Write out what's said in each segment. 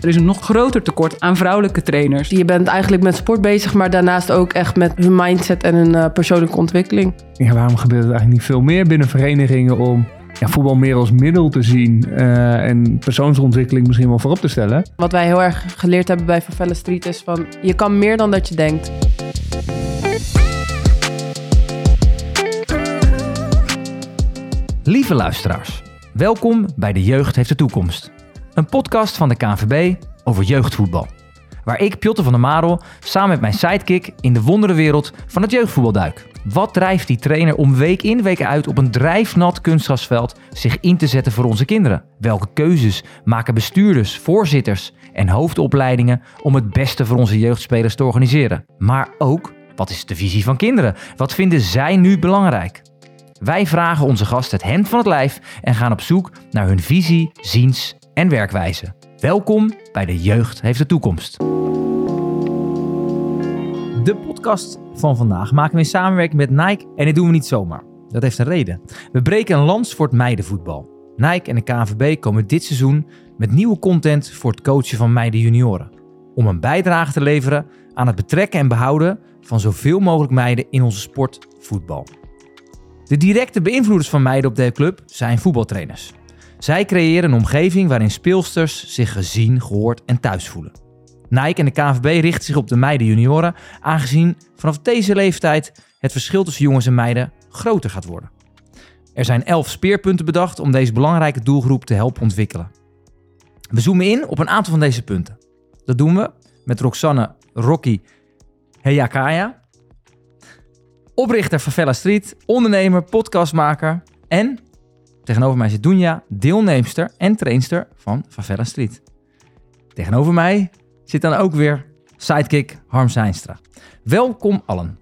Er is een nog groter tekort aan vrouwelijke trainers. Je bent eigenlijk met sport bezig, maar daarnaast ook echt met hun mindset en hun uh, persoonlijke ontwikkeling. Ja, waarom gebeurt het eigenlijk niet veel meer binnen verenigingen om ja, voetbal meer als middel te zien uh, en persoonsontwikkeling misschien wel voorop te stellen? Wat wij heel erg geleerd hebben bij Favela Street is van je kan meer dan dat je denkt. Lieve luisteraars, welkom bij De Jeugd heeft de toekomst. Een podcast van de KNVB over jeugdvoetbal. Waar ik, Pjotter van der Marel, samen met mijn sidekick in de wonderenwereld van het jeugdvoetbal duik. Wat drijft die trainer om week in week uit op een drijfnat kunstgrasveld zich in te zetten voor onze kinderen? Welke keuzes maken bestuurders, voorzitters en hoofdopleidingen om het beste voor onze jeugdspelers te organiseren? Maar ook, wat is de visie van kinderen? Wat vinden zij nu belangrijk? Wij vragen onze gast het hemd van het lijf en gaan op zoek naar hun visie, ziens en werkwijze. Welkom bij De Jeugd heeft de toekomst. De podcast van vandaag maken we in samenwerking met Nike en dit doen we niet zomaar. Dat heeft een reden. We breken een lans voor het meidenvoetbal. Nike en de KNVB komen dit seizoen met nieuwe content voor het coachen van meiden junioren. Om een bijdrage te leveren aan het betrekken en behouden van zoveel mogelijk meiden in onze sport voetbal. De directe beïnvloeders van meiden op de club zijn voetbaltrainers. Zij creëren een omgeving waarin speelsters zich gezien, gehoord en thuis voelen. Nike en de KNVB richten zich op de meiden junioren, aangezien vanaf deze leeftijd het verschil tussen jongens en meiden groter gaat worden. Er zijn elf speerpunten bedacht om deze belangrijke doelgroep te helpen ontwikkelen. We zoomen in op een aantal van deze punten. Dat doen we met Roxanne Rocky Heyakaya, oprichter van Vella Street, ondernemer, podcastmaker en tegenover mij zit Dunja, deelnemster en trainster van Favela Street. Tegenover mij zit dan ook weer sidekick Harm Zijnstra. Welkom allen.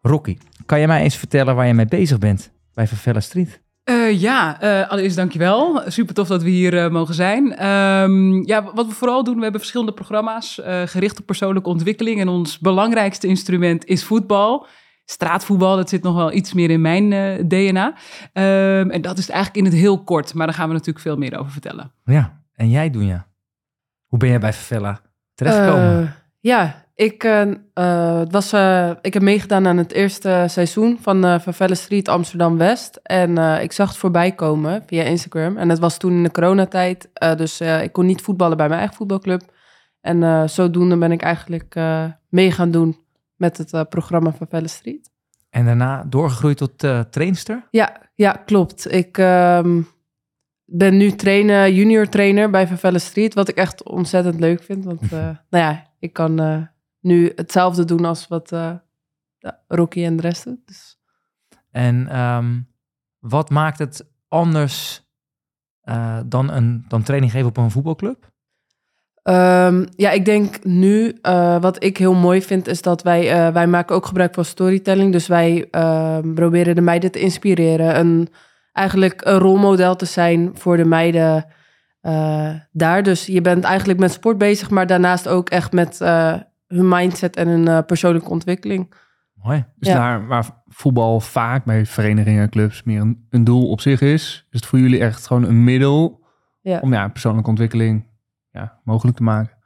Rocky, kan je mij eens vertellen waar je mee bezig bent bij Favela Street? Uh, ja, uh, allereerst dankjewel. Super tof dat we hier uh, mogen zijn. Um, ja, wat we vooral doen, we hebben verschillende programma's gericht op persoonlijke ontwikkeling. En ons belangrijkste instrument is voetbal straatvoetbal, dat zit nog wel iets meer in mijn uh, DNA. Um, en dat is eigenlijk in het heel kort, maar daar gaan we natuurlijk veel meer over vertellen. Ja, en jij doen ja. Hoe ben jij bij Favela terechtgekomen? Uh, ja, ik, uh, was, ik heb meegedaan aan het eerste seizoen van Favela Street Amsterdam West. En ik zag het voorbij komen via Instagram. En het was toen in de coronatijd, dus ik kon niet voetballen bij mijn eigen voetbalclub. En zodoende ben ik eigenlijk mee gaan doen met het uh, programma Favela Street. En daarna doorgegroeid tot uh, trainster? Ja, ja klopt. Ik um, ben nu trainer, junior trainer bij Favela Street, wat ik echt ontzettend leuk vind. Want uh, nou ja, ik kan nu hetzelfde doen als wat Rocky en de rest doen. Dus. En um, wat maakt het anders dan, een, dan training geven op een voetbalclub? Um, ja, ik denk nu, uh, wat ik heel mooi vind, is dat wij, uh, wij maken ook gebruik van storytelling. Dus wij uh, proberen de meiden te inspireren. Een, eigenlijk een rolmodel te zijn voor de meiden eh, daar. Dus je bent eigenlijk met sport bezig, maar daarnaast ook echt met hun mindset en hun persoonlijke ontwikkeling. Mooi. Dus ja. daar waar voetbal vaak bij verenigingen en clubs meer een, een, doel op zich is, is het voor jullie echt gewoon een middel ja. om ja, persoonlijke ontwikkeling ja, mogelijk te maken.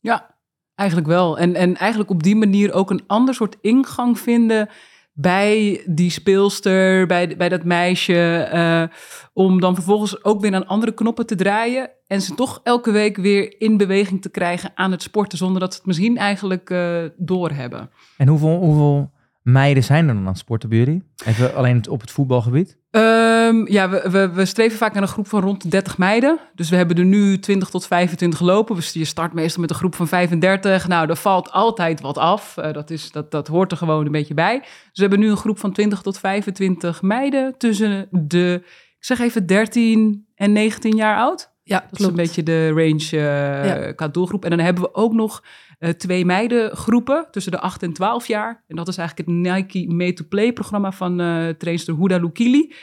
Ja, eigenlijk wel. En, en eigenlijk op die manier ook een ander soort ingang vinden bij die speelster, bij, bij dat meisje. Uh, om dan vervolgens ook weer aan andere knoppen te draaien. En ze toch elke week weer in beweging te krijgen aan het sporten. Zonder dat ze het misschien eigenlijk uh, doorhebben. En hoeveel, hoeveel meiden zijn er dan aan het sporten bij jullie? Even alleen op het voetbalgebied? Um, ja, we, we, streven vaak naar een groep van rond de 30 meiden. Dus we hebben er nu 20 tot 25 lopen. Dus je start meestal met een groep van 35. Nou, er valt altijd wat af. Uh, dat, is, dat, dat hoort er gewoon een beetje bij. Dus we hebben nu een groep van 20 tot 25 meiden tussen de, zeg even 13 en 19 jaar oud. Ja, dat klopt. is een beetje de range uh, ja. qua doelgroep. En dan hebben we ook nog uh, twee meidengroepen tussen de 8 en 12 jaar. En dat is eigenlijk het Nike Made to Play programma van uh, trainster Huda Lukili.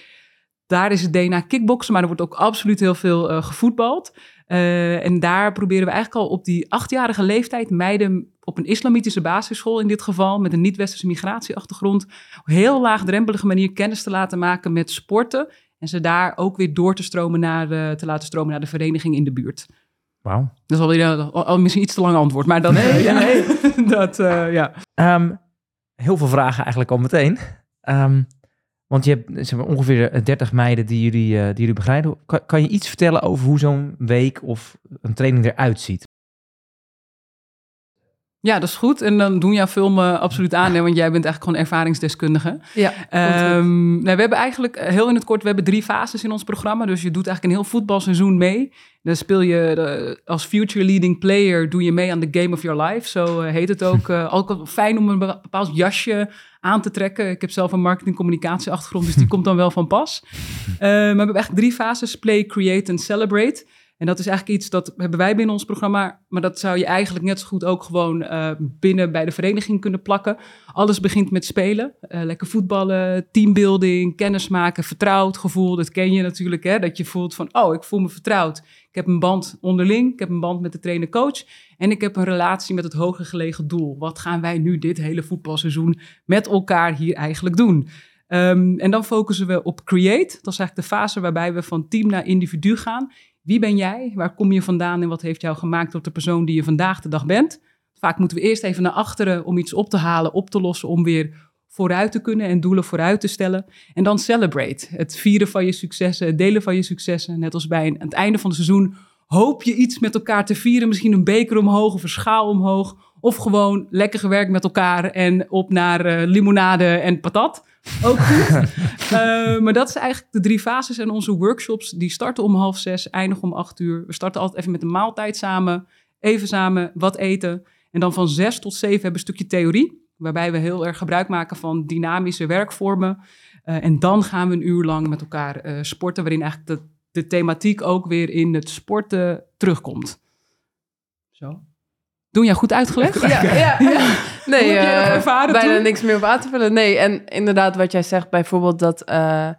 Daar is het DNA kickboksen, maar er wordt ook absoluut heel veel uh, gevoetbald. en daar proberen we eigenlijk al op die achtjarige leeftijd meiden op een islamitische basisschool in dit geval, met een niet-westerse migratieachtergrond, op heel laagdrempelige manier kennis te laten maken met sporten. En ze daar ook weer door te stromen naar de, te laten stromen naar de vereniging in de buurt. Wauw. Dat is alweer al, misschien iets te lang antwoord, maar dan... Nee, ja. nee. dat, ja. Um, heel veel vragen eigenlijk al meteen. Um, want je hebt zeg maar, ongeveer 30 meiden die jullie, uh, die jullie begeleiden. Kan, kan je iets vertellen over hoe zo'n week of een training eruit ziet? Ja, dat is goed. En dan doen jouw filmen absoluut aan, hè, want jij bent eigenlijk gewoon ervaringsdeskundige. Ja. Um, nou, we hebben eigenlijk eh, heel in het kort, we hebben drie fases in ons programma. Dus je doet eigenlijk een heel voetbalseizoen mee. Dan speel je de, als future leading player, doe je mee aan de game of your life. Zo uh, heet het ook. Uh, ook fijn om een bepaald jasje aan te trekken. Ik heb zelf een marketing communicatie achtergrond, dus die komt dan wel van pas. maar we hebben eigenlijk drie fases, play, create en celebrate. En dat is eigenlijk iets dat hebben wij binnen ons programma, maar dat zou je eigenlijk net zo goed ook gewoon uh, binnen bij de vereniging kunnen plakken. Alles begint met spelen, uh, lekker voetballen, teambuilding, kennismaken, vertrouwd gevoel. Dat ken je natuurlijk, hè? dat je voelt van, oh, ik voel me vertrouwd. Ik heb een band onderling, ik heb een band met de trainer-coach en ik heb een relatie met het hoger gelegen doel. Wat gaan wij nu dit hele voetbalseizoen met elkaar hier eigenlijk doen? Um, en dan focussen we op create. Dat is eigenlijk de fase waarbij we van team naar individu gaan. Wie ben jij? Waar kom je vandaan en wat heeft jou gemaakt tot de persoon die je vandaag de dag bent? Vaak moeten we eerst even naar achteren om iets op te halen, op te lossen, om weer vooruit te kunnen en doelen vooruit te stellen. En dan celebrate. Het vieren van je successen, het delen van je successen. Net als bij een, aan het einde van het seizoen hoop je iets met elkaar te vieren. Misschien een beker omhoog of een schaal omhoog. Of gewoon lekker gewerkt met elkaar en op naar uh, limonade en patat. Ook goed. uh, maar dat is eigenlijk de drie fases. En onze workshops die starten om half zes, eindigen om acht uur. We starten altijd even met een maaltijd samen. Even samen wat eten. En dan van zes tot zeven hebben we een stukje theorie. Waarbij we heel erg gebruik maken van dynamische werkvormen. Uh, en dan gaan we een uur lang met elkaar uh, sporten. Waarin eigenlijk de, de thematiek ook weer in het sporten terugkomt. Zo. Doen jij goed uitgelegd? Ja, ja, ja. Nee, uh, bijna toen? niks meer op aan te vullen. Nee, en inderdaad wat jij zegt, bijvoorbeeld dat... Uh,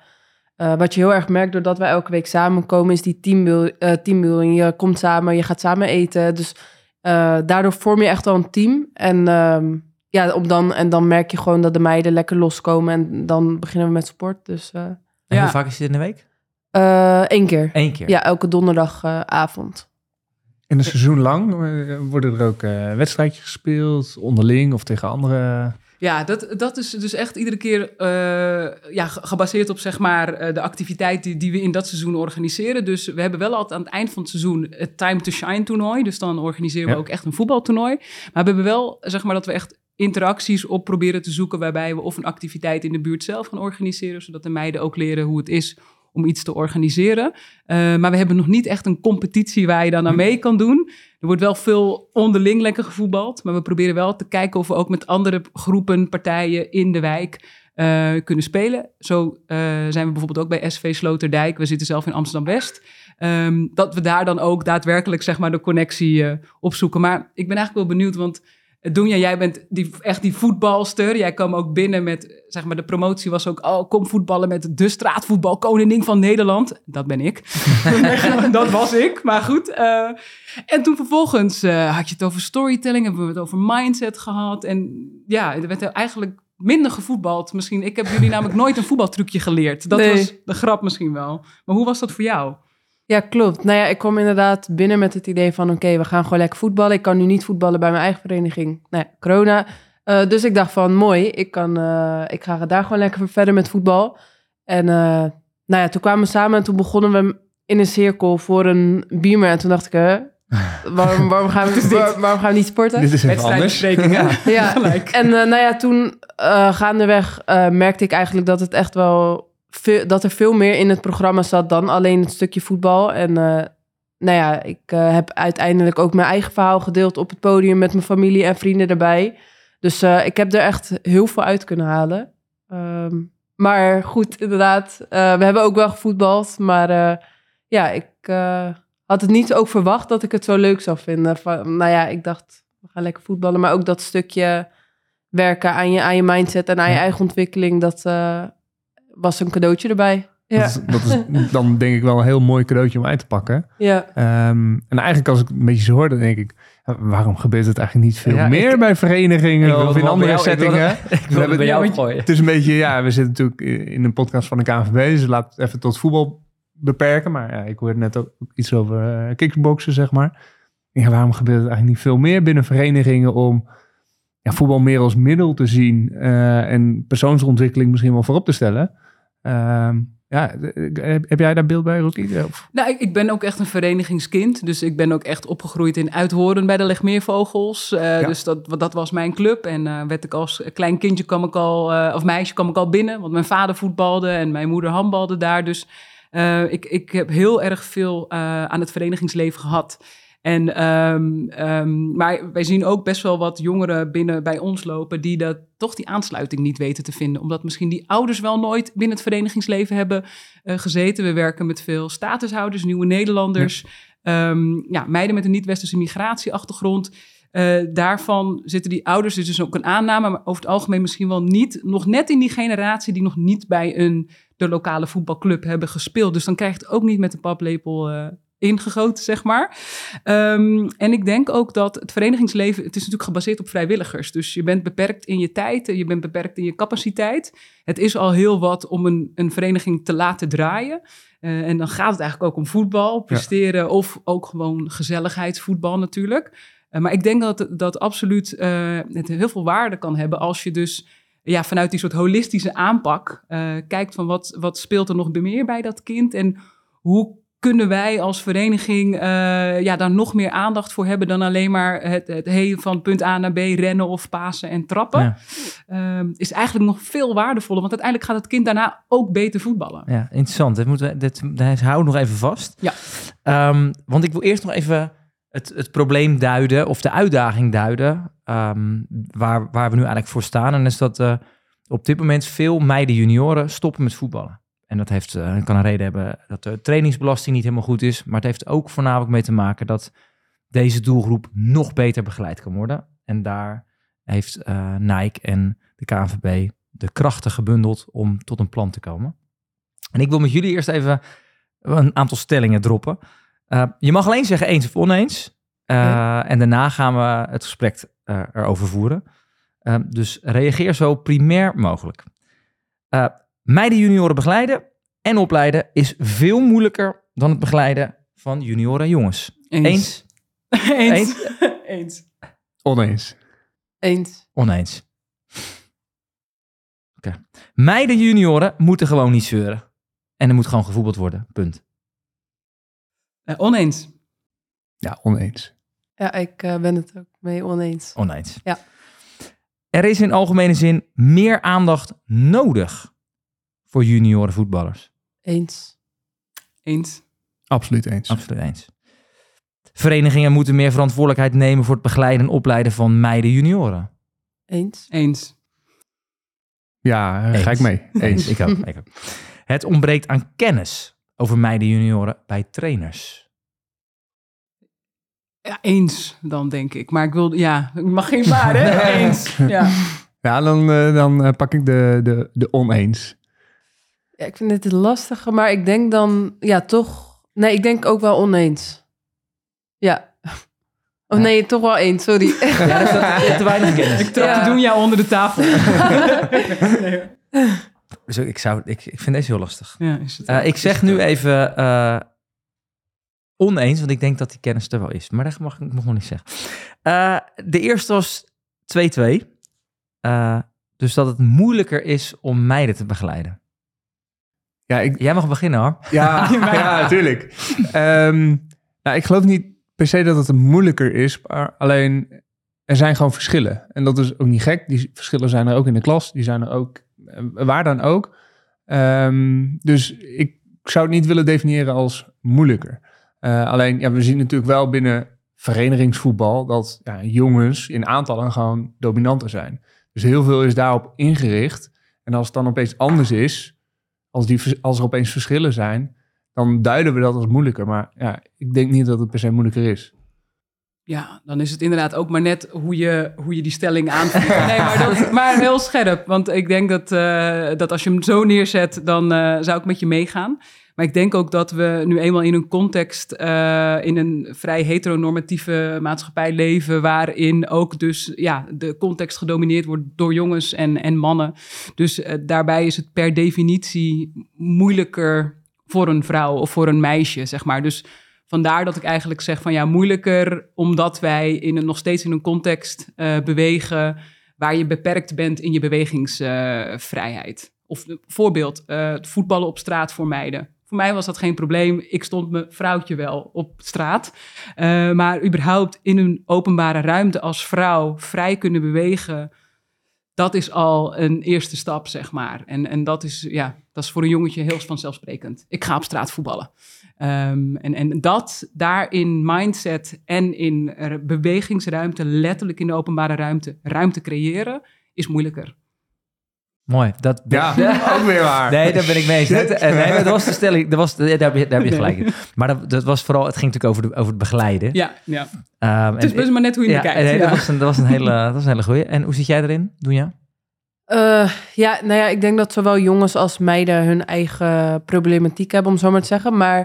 uh, wat je heel erg merkt doordat wij elke week samenkomen... is die teambuilding. teambuilding. Je komt samen, je gaat samen eten. Dus daardoor vorm je echt wel een team. En, ehm, ja, op dan, en dan merk je gewoon dat de meiden lekker loskomen. En dan beginnen we met sport. Dus, en ja. hoe vaak is dit in de week? Eén keer. Eén keer? Ja, elke donderdagavond. In een seizoen lang eh, worden er ook uh, wedstrijdjes gespeeld, onderling of tegen andere. Ja, dat, dat is dus echt iedere keer uh, ja, gebaseerd op zeg maar, de activiteit die, die we in dat seizoen organiseren. Dus we hebben wel altijd aan het eind van het seizoen het Time to Shine toernooi. Dus dan organiseren we ook echt een voetbaltoernooi. Maar we hebben wel zeg maar, dat we echt interacties op proberen te zoeken waarbij we of een activiteit in de buurt zelf gaan organiseren, zodat de meiden ook leren hoe het is om iets te organiseren. Uh, maar we hebben nog niet echt een competitie waar je dan aan mee kan doen. Er wordt wel veel onderling lekker gevoetbald. Maar we proberen wel te kijken of we ook met andere groepen, partijen in de wijk uh, kunnen spelen. Zo uh, zijn we bijvoorbeeld ook bij SV Sloterdijk. We zitten zelf in Amsterdam-West. Um, dat we daar dan ook daadwerkelijk zeg maar, de connectie opzoeken. Maar ik ben eigenlijk wel benieuwd, want Doenja, jij bent die, echt die voetbalster. Jij kwam ook binnen met, zeg maar, de promotie was ook, oh, kom voetballen met de straatvoetbal koningin van Nederland. Dat ben ik. dat was ik, maar goed. Uh, en toen vervolgens uh, had je het over storytelling, hebben we het over mindset gehad. En ja, er werd eigenlijk minder gevoetbald. Misschien, ik heb jullie namelijk nooit een voetbaltrucje geleerd. Dat nee. was de grap misschien wel. Maar hoe was dat voor jou? Ja, klopt. Nou ja, ik kwam inderdaad binnen met het idee van... oké, we gaan gewoon lekker voetballen. Ik kan nu niet voetballen bij mijn eigen vereniging. Nou ja, corona. Uh, dus ik dacht van, mooi, ik, kan, uh, ik ga daar gewoon lekker verder met voetbal. En uh, nou ja, toen kwamen we samen en toen begonnen we in een cirkel voor een beamer. En toen dacht ik, hè, waarom, waarom, gaan we, waar, waarom gaan we niet sporten? Dit is even anders. Ja, ja. en nou ja, toen gaandeweg merkte ik eigenlijk dat het echt wel dat er veel meer in het programma zat dan alleen het stukje voetbal. En uh, nou ja, ik uh, heb uiteindelijk ook mijn eigen verhaal gedeeld op het podium met mijn familie en vrienden erbij. Dus uh, ik heb er echt heel veel uit kunnen halen. Um, maar goed, inderdaad, we hebben ook wel gevoetbald. Maar ja, ik had het niet ook verwacht dat ik het zo leuk zou vinden. Van, nou ja, ik dacht, we gaan lekker voetballen. Maar ook dat stukje werken aan je, aan je mindset en aan je eigen ontwikkeling, dat was een cadeautje erbij. Ja. Dat, is, dat is dan denk ik wel een heel mooi cadeautje om uit te pakken. Ja. Um, en eigenlijk als ik een beetje zo hoor, dan denk ik... Waarom gebeurt het eigenlijk niet veel ja, meer ik, bij verenigingen of in andere jou, settingen? Ik wil, ik wil bij jou gooien. Het is een beetje, ja, we zitten natuurlijk in een podcast van de KNVB, dus laat het even tot voetbal beperken. Maar ja, ik hoorde net ook iets over uh, kickboxen, zeg maar. ja, waarom gebeurt het eigenlijk niet veel meer binnen verenigingen om ja, voetbal meer als middel te zien uh, en persoonsontwikkeling misschien wel voorop te stellen? Uh, ja, heb jij daar beeld bij, Rocky? Nou, ik, ben ook echt een verenigingskind. Dus ik ben ook echt opgegroeid in Uithoren bij de Legmeervogels. Uh, Dus dat, dat was mijn club. En uh, werd ik als klein kindje kwam ik al, uh, of meisje kwam ik al binnen. Want mijn vader voetbalde en mijn moeder handbalde daar. Dus ik, ik heb heel erg veel aan het verenigingsleven gehad. En, um, um, maar wij zien ook best wel wat jongeren binnen bij ons lopen die dat, toch die aansluiting niet weten te vinden. Omdat misschien die ouders wel nooit binnen het verenigingsleven hebben uh, gezeten. We werken met veel statushouders, nieuwe Nederlanders, ja, um, ja meiden met een niet-westerse migratieachtergrond. Uh, daarvan zitten die ouders, dus, dus ook een aanname, maar over het algemeen misschien wel niet, nog net in die generatie die nog niet bij een, de lokale voetbalclub hebben gespeeld. Dus dan krijgt het ook niet met de paplepel uh, ingegoten, zeg maar. Um, en ik denk ook dat het verenigingsleven, het is natuurlijk gebaseerd op vrijwilligers. Dus je bent beperkt in je tijd, je bent beperkt in je capaciteit. Het is al heel wat om een, een vereniging te laten draaien. Uh, en dan gaat het eigenlijk ook om voetbal, presteren ja. of ook gewoon gezelligheidsvoetbal natuurlijk. Uh, maar ik denk dat dat absoluut uh, het heel veel waarde kan hebben als je dus ja, vanuit die soort holistische aanpak kijkt van wat, wat speelt er nog meer bij dat kind en hoe kunnen wij als vereniging uh, ja, daar nog meer aandacht voor hebben dan alleen maar het, het hey, van punt A naar B rennen of pasen en trappen. Ja. Uh, is eigenlijk nog veel waardevoller, want uiteindelijk gaat het kind daarna ook beter voetballen. Ja, interessant. Dit moeten we, dit, dit hou nog even vast. Ja. Um, want ik wil eerst nog even het, het probleem duiden of de uitdaging duiden um, waar, waar we nu eigenlijk voor staan. En is dat uh, op dit moment veel meiden junioren stoppen met voetballen. En dat heeft, uh, kan een reden hebben dat de trainingsbelasting niet helemaal goed is. Maar het heeft ook voornamelijk mee te maken dat deze doelgroep nog beter begeleid kan worden. En daar heeft uh, Nike en de KNVB de krachten gebundeld om tot een plan te komen. En ik wil met jullie eerst even een aantal stellingen droppen. Uh, je mag alleen zeggen eens of oneens. Ja. En daarna gaan we het gesprek erover voeren. dus reageer zo primair mogelijk. Meiden junioren begeleiden en opleiden is veel moeilijker dan het begeleiden van junioren en jongens. Eens. Eens? Eens. Eens. Oneens. Eens. Oneens. Oké. Okay. Meiden junioren moeten gewoon niet zeuren. En er moet gewoon gevoetbald worden. Punt. Uh, oneens. Ja, oneens. Ja, ik uh, ben het ook mee oneens. Oneens. Ja. Er is in algemene zin meer aandacht nodig voor junioren voetballers? Eens. Eens. Absoluut eens. Absoluut eens. Verenigingen moeten meer verantwoordelijkheid nemen voor het begeleiden en opleiden van meiden junioren. Eens. Eens. Ja, eens. ga ik mee. Eens. ik, ook, ik ook. Het ontbreekt aan kennis over meiden junioren bij trainers. Ja, eens dan denk ik. Maar ik wil, ja, ik mag geen maar, hè? Eens. Ja, ja dan, uh, dan uh, pak ik de, de, de oneens. Ja, ik vind het lastig, maar ik denk dan, ja, toch. Nee, ik denk ook wel oneens. Ja. Of ja. nee, toch wel eens, sorry. Ja, dat is te weinig kennis. Ik trap ja. te doen jou onder de tafel. nee. Dus ik, zou, ik, ik vind deze heel lastig. Ja, is het uh, ik zeg nu even uh, oneens, want ik denk dat die kennis er wel is. Maar dat mag ik nog niet zeggen. Uh, de eerste was 2-2. dus dat het moeilijker is om meiden te begeleiden. Ja, ik, Jij mag beginnen hoor. Ja, ja natuurlijk. Um, nou, ik geloof niet per se dat het moeilijker is, maar alleen er zijn gewoon verschillen. En dat is ook niet gek. Die verschillen zijn er ook in de klas, die zijn er ook waar dan ook. Um, dus ik zou het niet willen definiëren als moeilijker. Uh, alleen, ja, we zien natuurlijk wel binnen verenigingsvoetbal dat ja, jongens in aantallen gewoon dominanter zijn. Dus heel veel is daarop ingericht. En als het dan opeens anders is, als, die, als er opeens verschillen zijn, dan duiden we dat als moeilijker. Maar ja, ik denk niet dat het per se moeilijker is. Ja, dan is het inderdaad ook maar net hoe je, hoe je die stelling aanvoelt. Nee, maar, dat, maar heel scherp. Want ik denk dat, uh, dat als je hem zo neerzet, dan uh, zou ik met je meegaan. Maar ik denk ook dat we nu eenmaal in een context, uh, in een vrij heteronormatieve maatschappij leven, waarin ook dus ja, de context gedomineerd wordt door jongens en, en mannen. Dus uh, daarbij is het per definitie moeilijker voor een vrouw of voor een meisje, zeg maar. Dus vandaar dat ik eigenlijk zeg van ja, moeilijker omdat wij in een, nog steeds in een context uh, bewegen waar je beperkt bent in je bewegingsvrijheid. of voorbeeld, het voetballen op straat voor meiden. Voor mij was dat geen probleem. Ik stond mijn vrouwtje wel op straat. Uh, maar überhaupt in een openbare ruimte als vrouw vrij kunnen bewegen dat is al een eerste stap, zeg maar. En, en dat, is, ja, dat is voor een jongetje heel vanzelfsprekend. Ik ga op straat voetballen. Um, en, en dat daarin mindset en in bewegingsruimte, letterlijk in de openbare ruimte, ruimte creëren, is moeilijker. Mooi. Dat, ja, ook weer waar. Nee, daar ben ik mee eens. Nee, dat was de stelling. Dat was, daar, heb je, daar heb je gelijk in. Maar dat, dat was vooral, het ging natuurlijk over, de, over het begeleiden. Ja, ja. Um, het is best maar net hoe je ja, kijkt. Nee, ja. dat, was een, dat, was een hele, dat was een hele goeie. En hoe zit jij erin, Doenja? Uh, ja, nou ja, ik denk dat zowel jongens als meiden hun eigen problematiek hebben, om zo maar te zeggen. Maar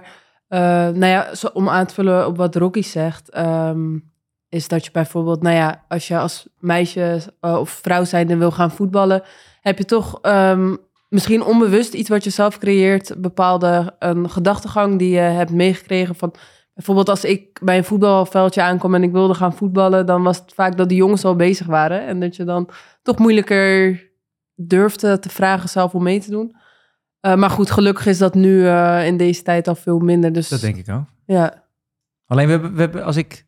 uh, nou ja, om aan te vullen op wat Rocky zegt, um, is dat je bijvoorbeeld, nou ja, als je als meisje uh, of vrouw zijnde wil gaan voetballen, heb je toch um, misschien onbewust iets wat je zelf creëert, bepaalde een gedachtegang die je hebt meegekregen van Bijvoorbeeld als ik bij een voetbalveldje aankom en ik wilde gaan voetballen, dan was het vaak dat de jongens al bezig waren. En dat je dan toch moeilijker durfde te vragen zelf om mee te doen. Uh, maar goed, gelukkig is dat nu uh, in deze tijd al veel minder. Dus, dat denk ik ook. Ja. Alleen we hebben, we hebben, als ik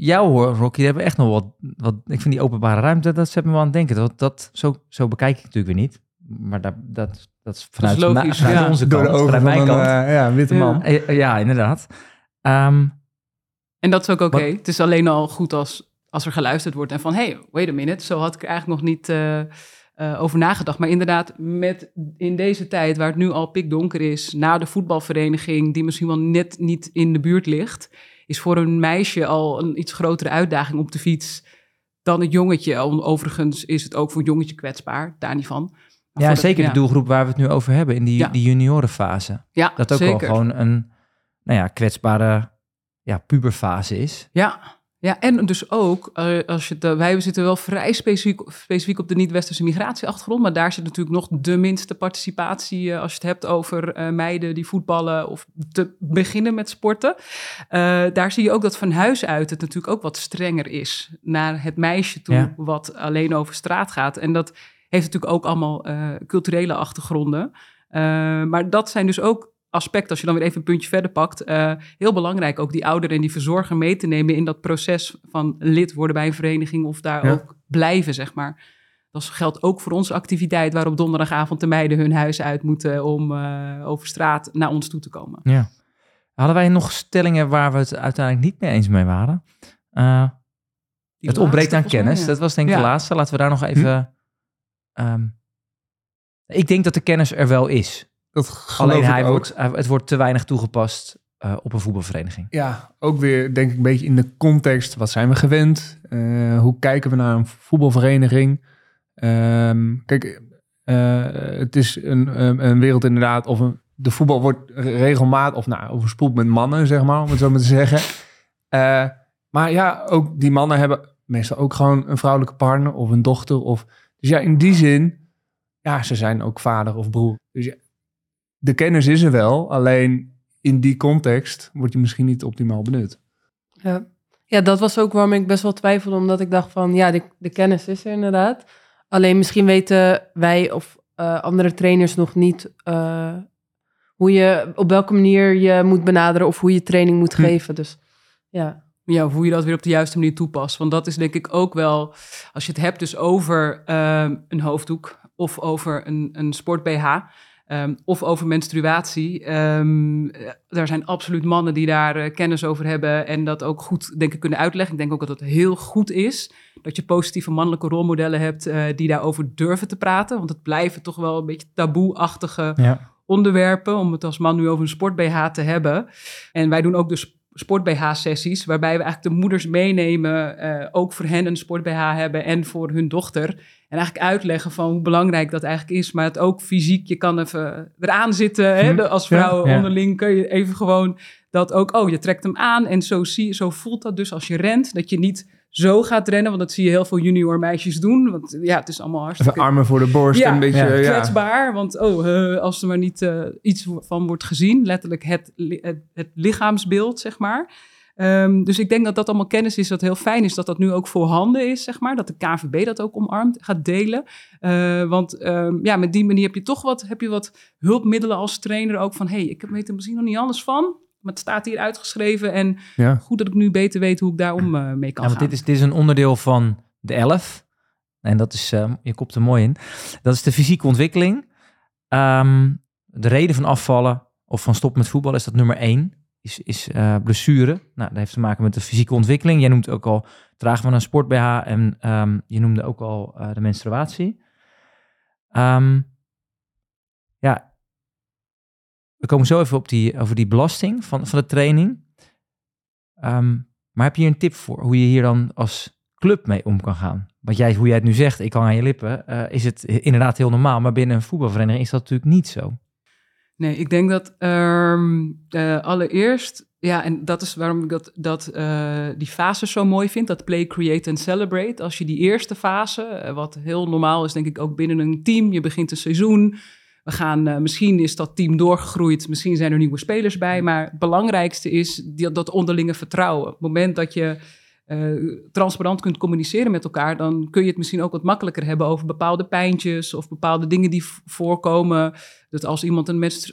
jou hoor, Rocky, hebben we echt nog wat, wat. Ik vind die openbare ruimte, dat zet me wel aan het denken. Dat, dat, zo, zo bekijk ik natuurlijk weer niet. Maar dat, dat, dat is vanuit, dat is logisch, vanuit ja. onze Door de vanuit mijn van kant. een uh, ja, witte man. Ja, ja inderdaad. Um, en dat is ook oké. Het is alleen al goed als, als er geluisterd wordt en van... hey, wait a minute, zo had ik er eigenlijk nog niet eh, eh, over nagedacht. Maar inderdaad, met in deze tijd waar het nu al pikdonker is... na de voetbalvereniging die misschien wel net niet in de buurt ligt... is voor een meisje al een iets grotere uitdaging op de fiets... dan het jongetje. Overigens is het ook voor een jongetje kwetsbaar, daar niet van. Maar ja, de- zeker ja. de doelgroep waar we het nu over hebben, in die, Ja. die juniorenfase. Ja, Dat ook zeker. wel gewoon een nou ja, kwetsbare ja, puberfase is. Ja, ja, en dus ook, eh, als je eh, wij zitten wel vrij specifiek, specifiek op de niet-westerse migratieachtergrond, maar daar zit natuurlijk nog de minste participatie eh, als je het hebt over eh, meiden die voetballen of te beginnen met sporten. Daar zie je ook dat van huis uit het natuurlijk ook wat strenger is naar het meisje toe, Ja. wat alleen over straat gaat. En dat heeft natuurlijk ook allemaal culturele achtergronden. Maar dat zijn dus ook aspecten, als je dan weer even een puntje verder pakt, eh, heel belangrijk ook die ouder en die verzorger mee te nemen in dat proces van lid worden bij een vereniging of daar Ja. ook blijven, zeg maar. Dat geldt ook voor onze activiteit, waar op donderdagavond de meiden hun huis uit moeten om eh, over straat naar ons toe te komen. Ja. Hadden wij nog stellingen waar we het uiteindelijk niet mee eens mee waren? Eh, het ontbreekt laatste, aan volgens mij, kennis. ja. Dat was denk ik de laatste. Laten we daar nog even... ehm, ik denk dat de kennis er wel is. Dat Alleen hij ook. wordt, het wordt te weinig toegepast eh, op een voetbalvereniging. Ja, ook weer denk ik een beetje in de context. Wat zijn we gewend? Eh, hoe kijken we naar een voetbalvereniging? Ehm, kijk, eh, het is een, een, een wereld inderdaad. Of een, de voetbal wordt regelmatig of nou, overspoeld met mannen, zeg maar, om het zo maar te zeggen. Maar ja, ook die mannen hebben meestal ook gewoon een vrouwelijke partner of een dochter. Of, dus ja, in die zin, ja, ze zijn ook vader of broer. Dus ja, de kennis is er wel, alleen in die context wordt die misschien niet optimaal benut. Ja. ja, dat was ook waarom ik best wel twijfelde, omdat ik dacht van, ja, de, de kennis is er inderdaad. Alleen misschien weten wij of eh, andere trainers nog niet eh, hoe je, op welke manier je moet benaderen of hoe je training moet Hm. geven. Dus ja. Ja, hoe je dat weer op de juiste manier toepast. Want dat is denk ik ook wel, als je het hebt dus over ehm, een hoofddoek of over een, een sport-BH ehm, of over menstruatie. eh, er zijn absoluut mannen die daar eh, kennis over hebben en dat ook goed denk ik kunnen uitleggen. Ik denk ook dat het heel goed is dat je positieve mannelijke rolmodellen hebt eh, die daarover durven te praten. Want het blijven toch wel een beetje taboe-achtige Ja. onderwerpen om het als man nu over een sport-BH te hebben. En wij doen ook dus sport-BH-sessies, waarbij we eigenlijk de moeders meenemen, ook voor hen een sport-BH hebben en voor hun dochter. En eigenlijk uitleggen van hoe belangrijk dat eigenlijk is, maar het ook fysiek, je kan even eraan zitten. Hè? Hm, De- Als vrouw ja. onderling kun je even gewoon dat ook, oh, je trekt hem aan en zo, zie, zo voelt dat dus als je rent, dat je niet zo gaat rennen. Want dat zie je heel veel junior meisjes doen. Want ja, het is allemaal hartstikke... Even armen voor de borst, Ja, een beetje... ja, kwetsbaar. Want oh, als er maar niet eh, iets van wordt gezien, letterlijk het, li- het, het lichaamsbeeld, zeg maar. Ehm, dus ik denk dat dat allemaal kennis is dat heel fijn is dat dat nu ook voorhanden is, zeg maar. Dat de KVB dat ook omarmt, gaat delen. Eh, want ehm, ja, met die manier heb je toch wat, heb je wat hulpmiddelen als trainer ook van... hé, hey, ik weet er misschien nog niet alles van, maar het staat hier uitgeschreven... en ja. goed dat ik nu beter weet hoe ik daar om eh, mee kan Ja, gaan. dit is, dit is een onderdeel van de 11. En dat is, eh, je kopt er mooi in. Dat is de fysieke ontwikkeling. Ehm, de reden van afvallen of van stoppen met voetbal is dat nummer 1. Is, is eh, blessure. Nou, dat heeft te maken met de fysieke ontwikkeling. Jij noemt ook al dragen van een sport BH en ehm, je noemde ook al eh, de menstruatie. Ehm, ja, we komen zo even op die, over die belasting van, van de training. Ehm, maar heb je hier een tip voor hoe je hier dan als club mee om kan gaan? Want jij, hoe jij het nu zegt, ik hang aan je lippen, eh, is het inderdaad heel normaal. Maar binnen een voetbalvereniging is dat natuurlijk niet zo. Nee, ik denk dat ehm, eh, allereerst, ja, en dat is waarom ik dat, dat, eh, die fase zo mooi vind, dat play, create en celebrate. Als je die eerste fase, eh, wat heel normaal is denk ik ook binnen een team, je begint een seizoen, we gaan, misschien is dat team doorgegroeid, misschien zijn er nieuwe spelers bij, maar het belangrijkste is die, dat onderlinge vertrouwen. Op het moment dat je eh, transparant kunt communiceren met elkaar, dan kun je het misschien ook wat makkelijker hebben over bepaalde pijntjes of bepaalde dingen die voorkomen. Dat als iemand een mens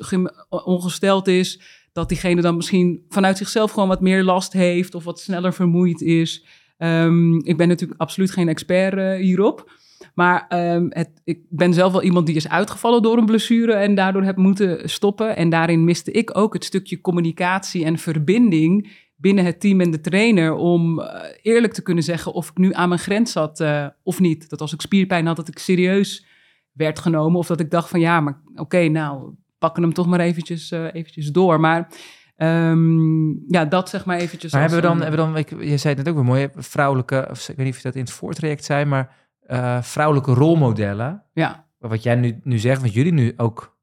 ongesteld is, dat diegene dan misschien vanuit zichzelf gewoon wat meer last heeft of wat sneller vermoeid is. Ehm, ik ben natuurlijk absoluut geen expert eh, hierop. Maar ehm, het, ik ben zelf wel iemand die is uitgevallen door een blessure en daardoor heb moeten stoppen. En daarin miste ik ook het stukje communicatie en verbinding binnen het team en de trainer om eh, eerlijk te kunnen zeggen of ik nu aan mijn grens zat eh, of niet. Dat als ik spierpijn had, dat ik serieus werd genomen of dat ik dacht van ja, maar oké, nou, pakken hem toch maar eventjes, eh, eventjes door. Maar ehm, ja, dat zeg maar eventjes. Maar als hebben we dan, hebben we dan ik, je zei het net ook weer mooi, vrouwelijke, of ik weet niet of je dat in het voortraject zei, maar vrouwelijke rolmodellen. Ja, Wat jij nu, nu zegt, wat jullie nu ook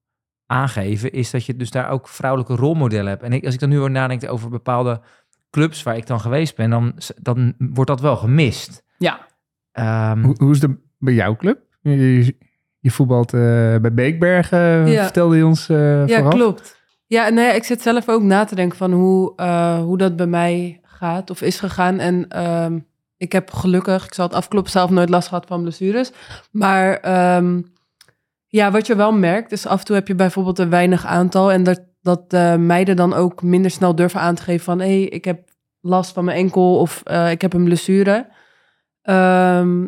aangeven, is dat je dus daar ook vrouwelijke rolmodellen hebt. En ik, als ik dan nu over nadenk over bepaalde clubs waar ik dan geweest ben, dan, dan wordt dat wel gemist. ja. Ehm, Hoe, hoe is het bij jouw club? Je, je, je voetbalt eh, bij Beekbergen, Ja. vertelde je ons eh Ja, vooraf. klopt. Ja, nee, ik zit zelf ook na te denken van hoe, eh, hoe dat bij mij gaat of is gegaan. En ehm, ik heb gelukkig, ik zal het afkloppen, zelf nooit last gehad van blessures. Maar ehm, ja, wat je wel merkt, is af en toe heb je bijvoorbeeld een weinig aantal. En dat, dat eh, meiden dan ook minder snel durven aan te geven van... hé, hey, ik heb last van mijn enkel of eh, ik heb een blessure. Ehm,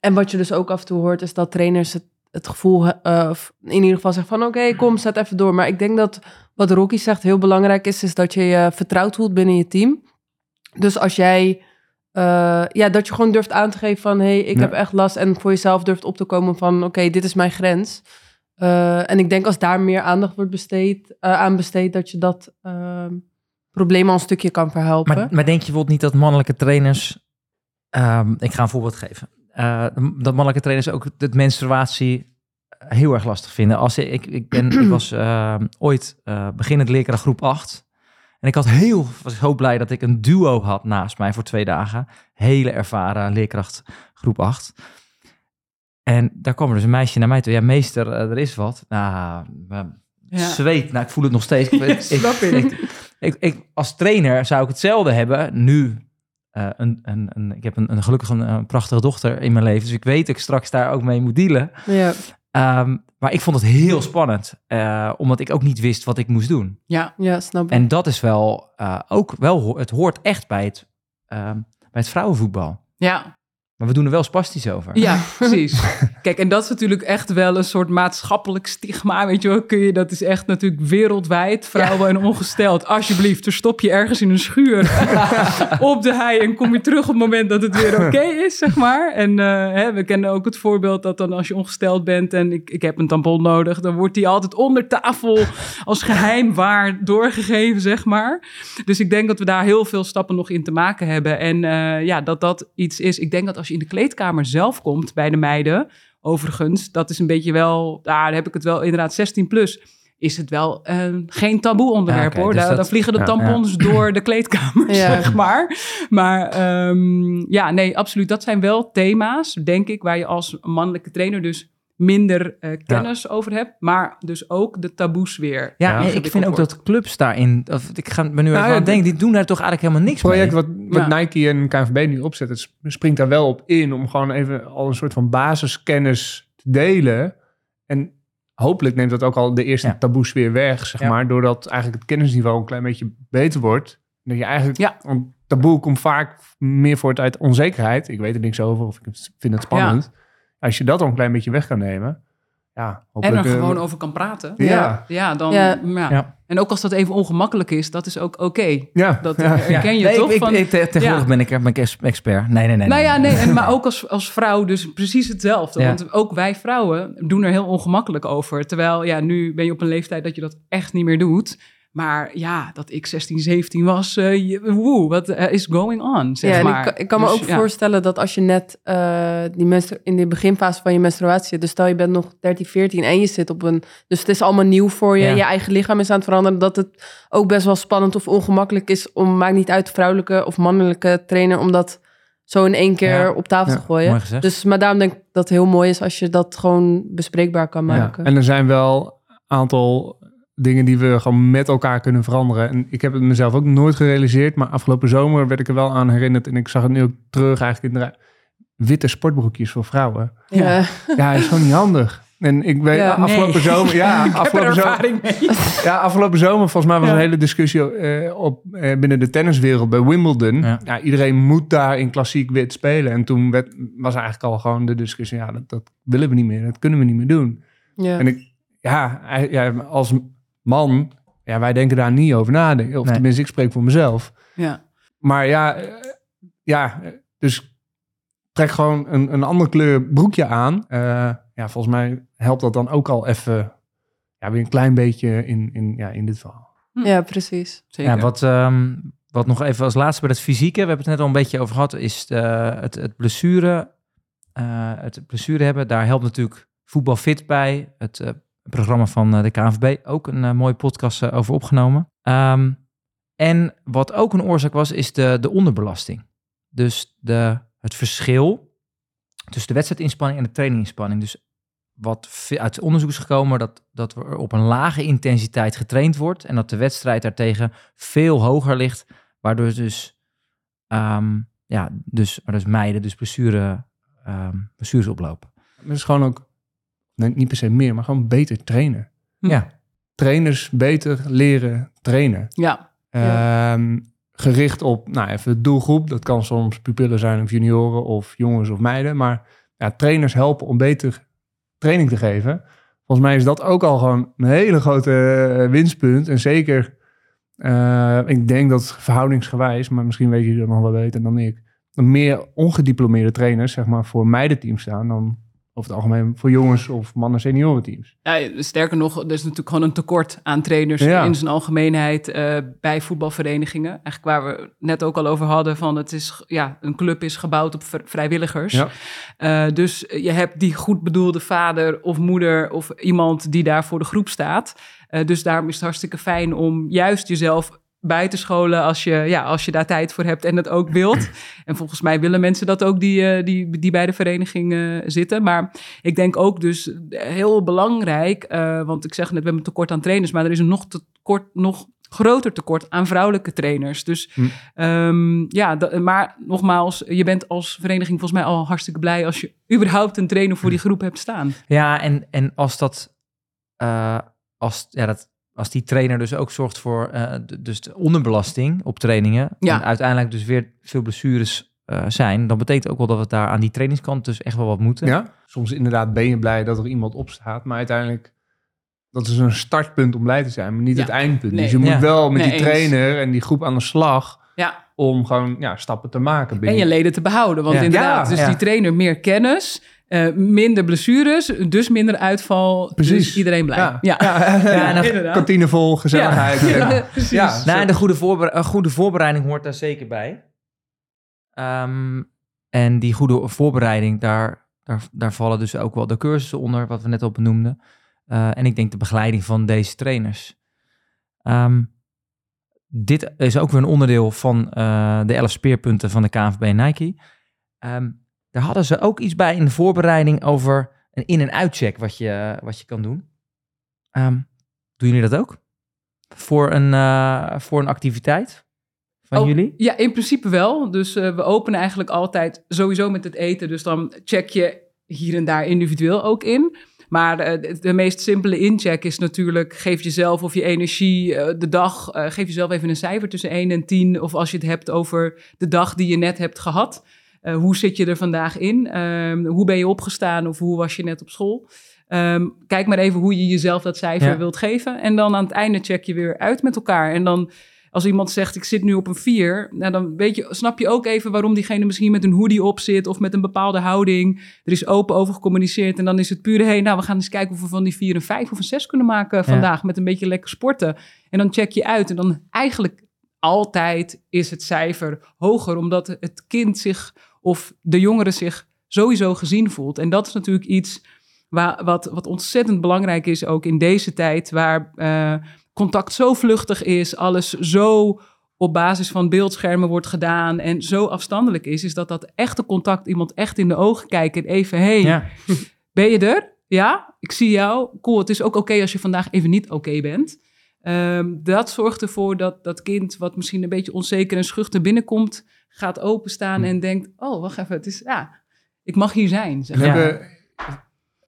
en wat je dus ook af en toe hoort, is dat trainers het, het gevoel, of in ieder geval zeggen van oké, kom, zet even door. Maar ik denk dat wat Rocky zegt heel belangrijk is, is dat je je vertrouwd voelt binnen je team. Dus als jij, eh, ja, dat je gewoon durft aan te geven van hé, hey, ik Ja. heb echt last en voor jezelf durft op te komen van oké, dit is mijn grens. Eh, en ik denk als daar meer aandacht wordt besteed, eh, aan besteed, dat je dat ehm, probleem al een stukje kan verhelpen. maar, maar denk je bijvoorbeeld niet dat mannelijke trainers, ehm, ik ga een voorbeeld geven, Eh, dat mannelijke trainers ook het menstruatie heel erg lastig vinden. Als ik, ik, ben, was ehm, ooit eh, beginnend leerkracht groep 8. En ik had heel, was heel blij dat ik een duo had naast mij voor twee dagen. Hele ervaren leerkracht groep 8. En daar kwam er dus een meisje naar mij toe. Ja, meester, eh, er is wat. Nou, eh, Ja. zweet. Nou, ik voel het nog steeds. Ik, ik, snap ik. ik, ik, ik- als trainer zou ik hetzelfde hebben. Nu, eh, een, een, een, ik heb een, een gelukkig een, een prachtige dochter in mijn leven. Dus ik weet dat ik straks daar ook mee moet dealen. ja. Ehm, maar ik vond het heel spannend. eh, omdat ik ook niet wist wat ik moest doen. Ja, ja, snap ik. En dat is wel eh, ook wel, het hoort echt bij het, ehm, bij het vrouwenvoetbal. ja. Maar we doen er wel spastisch over. Ja, precies. Kijk, en dat is natuurlijk echt wel een soort maatschappelijk stigma, weet je wel. Kun je, dat is echt natuurlijk wereldwijd, vrouwen en ongesteld. Alsjeblieft, verstop je ergens in een schuur op de hei en kom je terug op het moment dat het weer oké is, zeg maar. En eh, hè, we kennen ook het voorbeeld dat dan als je ongesteld bent en ik, ik heb een tampon nodig, dan wordt die altijd onder tafel als geheim waar doorgegeven, zeg maar. Dus ik denk dat we daar heel veel stappen nog in te maken hebben. En eh, ja, dat dat iets is. Ik denk dat als je in de kleedkamer zelf komt bij de meiden, overigens, dat is een beetje wel, daar heb ik het wel inderdaad 16 plus. is het wel uh, geen taboe onderwerp Ja, oké, hoor. dus Daar, dat- vliegen de ja, tampons door de kleedkamer, Ja. zeg maar. Maar ehm, ja, nee, absoluut. Dat zijn wel thema's, denk ik, waar je als mannelijke trainer dus minder eh, kennis over hebt. Maar dus ook de taboes weer. Ja, ik vind ook wordt. dat clubs daarin... Of, ik ga ben nu even Nou, aan denken, die doen daar toch eigenlijk helemaal niks Het project mee. wat, wat Ja. Nike en KNVB nu opzetten, het springt daar wel op in om gewoon even al een soort van basiskennis te delen. En hopelijk neemt dat ook al de eerste Ja. taboes weer weg, zeg Ja. maar. Doordat eigenlijk het kennisniveau een klein beetje beter wordt. Dat je eigenlijk, Ja. want taboe komt vaak meer voort uit onzekerheid. Ik weet er niks over of ik vind het spannend. Als je dat al een klein beetje weg kan nemen, ja, En er eh, gewoon over kan praten. Ja, Ja, dan. Ja. Ja. Ja. En ook als dat even ongemakkelijk is, dat is ook oké. ja, Dat ja. herken je nee, toch? Ik, ik, van, ik- te- tegenwoordig Ja. ben ik, er- ben ik ex- expert. Nee, nee, nee. nou ja, nee, en, nee. maar ook als, als vrouw dus precies hetzelfde. Ja. Want ook wij vrouwen doen er heel ongemakkelijk over. Terwijl, ja, nu ben je op een leeftijd dat je dat echt niet meer doet. Maar ja, dat ik 16, 17 was, eh je- woe, wat eh, is going on, zeg ja, maar. ik, kan- ik kan me Dus, ook ja. voorstellen dat als je net eh, die menstru- in de beginfase van je menstruatie zit, dus stel je bent nog 13, 14 en je zit op een, dus het is allemaal nieuw voor je, Ja. je eigen lichaam is aan het veranderen, dat het ook best wel spannend of ongemakkelijk is om, maakt niet uit, vrouwelijke of mannelijke trainer, om dat zo in één keer Ja. op tafel Ja, te gooien. Mooi gezegd. Dus maar daarom denk ik dat het heel mooi is als je dat gewoon bespreekbaar kan Ja, maken. En er zijn wel een aantal dingen die we gewoon met elkaar kunnen veranderen. En ik heb het mezelf ook nooit gerealiseerd, maar afgelopen zomer werd ik er wel aan herinnerd. En ik zag het nu ook terug eigenlijk in de witte sportbroekjes voor vrouwen. Ja. Ja, is gewoon niet handig. En ik weet, Ja, afgelopen nee. zomer, ja, ik heb er afgelopen zomer, mee. ja, afgelopen zomer volgens mij was Ja. een hele discussie eh, op, eh, binnen de tenniswereld bij Wimbledon. Ja. Ja. iedereen moet daar in klassiek wit spelen. En toen werd, was eigenlijk al gewoon de discussie, ja, dat, dat willen we niet meer, dat kunnen we niet meer doen. Ja. En ik, ja, als man, ja, wij denken daar niet over na. Of Nee. tenminste, ik spreek voor mezelf. Ja. Maar ja, eh, ja, eh, dus trek gewoon een, een andere kleur broekje aan. Eh, ja, volgens mij helpt dat dan ook al even, ja, weer een klein beetje in, in, ja, in dit verhaal. ja, precies. Zeker. Ja, wat, ehm, wat nog even als laatste bij het fysieke, we hebben het net al een beetje over gehad, is de, het, het blessure. eh, het blessure hebben, daar helpt natuurlijk Voetbal Fit bij. Het eh, programma van eh, de KNVB, ook een eh, mooie podcast eh, over opgenomen. Ehm, en wat ook een oorzaak was, is de, de onderbelasting. Dus de, het verschil tussen de wedstrijinspanning en de traininginspanning. Dus wat uit onderzoek is gekomen, dat, dat er op een lage intensiteit getraind wordt en dat de wedstrijd daartegen veel hoger ligt, waardoor dus, ehm, ja, dus, dus meiden dus blessure, ehm blessures oplopen. Dat is gewoon ook, nee, niet per se meer, maar gewoon beter trainen. Hm. Ja, Trainers beter leren trainen. Ja. Ehm, gericht op, nou even de doelgroep. Dat kan soms pupillen zijn of junioren of jongens of meiden. Maar ja, trainers helpen om beter training te geven. Volgens mij is dat ook al gewoon een hele grote eh, winstpunt. En zeker, eh, ik denk dat verhoudingsgewijs, maar misschien weet je dat nog wel beter dan ik. Meer ongediplomeerde trainers, zeg maar, voor meidenteams staan dan over het algemeen voor jongens of mannen seniorenteams. Ja, sterker nog, er is natuurlijk gewoon een tekort aan trainers Ja. in zijn algemeenheid eh, bij voetbalverenigingen. Eigenlijk waar we net ook al over hadden van het is, ja, een club is gebouwd op vr- vrijwilligers. Ja. Eh, dus je hebt die goed bedoelde vader of moeder of iemand die daar voor de groep staat. Eh, dus daarom is het hartstikke fijn om juist jezelf bij te scholen als je, ja, als je daar tijd voor hebt en het ook wilt. En volgens mij willen mensen dat ook die, eh, die, die bij de vereniging eh, zitten. Maar ik denk ook dus heel belangrijk, eh, want ik zeg net, we hebben een tekort aan trainers, maar er is een nog, tekort, nog groter tekort aan vrouwelijke trainers. Dus Hm. ehm, ja, maar nogmaals, je bent als vereniging volgens mij al hartstikke blij als je überhaupt een trainer voor die groep hebt staan. ja en, en als dat, als, ja, dat, als die trainer dus ook zorgt voor eh, de- dus de onderbelasting op trainingen Ja. en uiteindelijk dus weer veel blessures eh, zijn, dan betekent ook wel dat we daar aan die trainingskant dus echt wel wat moeten. Ja, soms inderdaad ben je blij dat er iemand opstaat, maar uiteindelijk dat is een startpunt om blij te zijn, maar niet Ja. het eindpunt. Nee. Dus je moet Ja. wel met Nee, die eens. trainer en die groep aan de slag Ja, om gewoon ja, stappen te maken. en binnen- je leden te behouden. Want Ja. inderdaad, Ja, dus ja. die trainer meer kennis, eh, minder blessures, dus minder uitval. Precies. Dus iedereen blij. Ja. Ja. Kantine vol, gezelligheid. Ja. Ja. Ja, precies. Ja. Nou, en de goede, voorbere- een goede voorbereiding hoort daar zeker bij. Ehm, en die goede voorbereiding, daar, daar, daar vallen dus ook wel de cursussen onder, wat we net al benoemden. Eh, en ik denk de begeleiding van deze trainers. Ehm, dit is ook weer een onderdeel van eh, de elf speerpunten van de KNVB Nike. Ehm, daar hadden ze ook iets bij in de voorbereiding over een in- en uitcheck wat je, wat je kan doen. Ehm, doen jullie dat ook? Voor een, eh, voor een activiteit van Oh, jullie? Ja, in principe wel. Dus eh, we openen eigenlijk altijd sowieso met het eten. Dus dan check je hier en daar individueel ook in. Maar eh, de, meest simpele incheck is natuurlijk... geef jezelf of je energie de dag... geef jezelf even een cijfer tussen 1 en 10. Of als je het hebt over de dag die je net hebt gehad. Eh, hoe zit je er vandaag in? Ehm, hoe ben je opgestaan of hoe was je net op school? Ehm, kijk maar even hoe je jezelf dat cijfer Ja. wilt geven. En dan aan het einde check je weer uit met elkaar. En dan als iemand zegt, ik zit nu op een 4, nou dan weet je, snap je ook even waarom diegene misschien met een hoodie op zit of met een bepaalde houding. Er is open over gecommuniceerd en dan is het puur, hey, nou we gaan eens kijken of we van die 4 een 5 of een 6 kunnen maken vandaag met een beetje lekker sporten. En dan check je uit en dan eigenlijk altijd is het cijfer hoger, omdat het kind zich of de jongere zich sowieso gezien voelt. En dat is natuurlijk iets waar, wat, wat ontzettend belangrijk is ook in deze tijd, waar eh, contact zo vluchtig is, alles zo op basis van beeldschermen wordt gedaan en zo afstandelijk is, is dat dat echte contact, iemand echt in de ogen kijken en even, hey, Ja. ben je er? Ja, ik zie jou. Cool, het is ook oké als je vandaag even niet oké bent. Ehm, dat zorgt ervoor dat dat kind, wat misschien een beetje onzeker en schuchter binnenkomt, gaat openstaan en denkt: Oh, wacht even, het is ja, ik mag hier zijn. Zeg. Ja. hebben,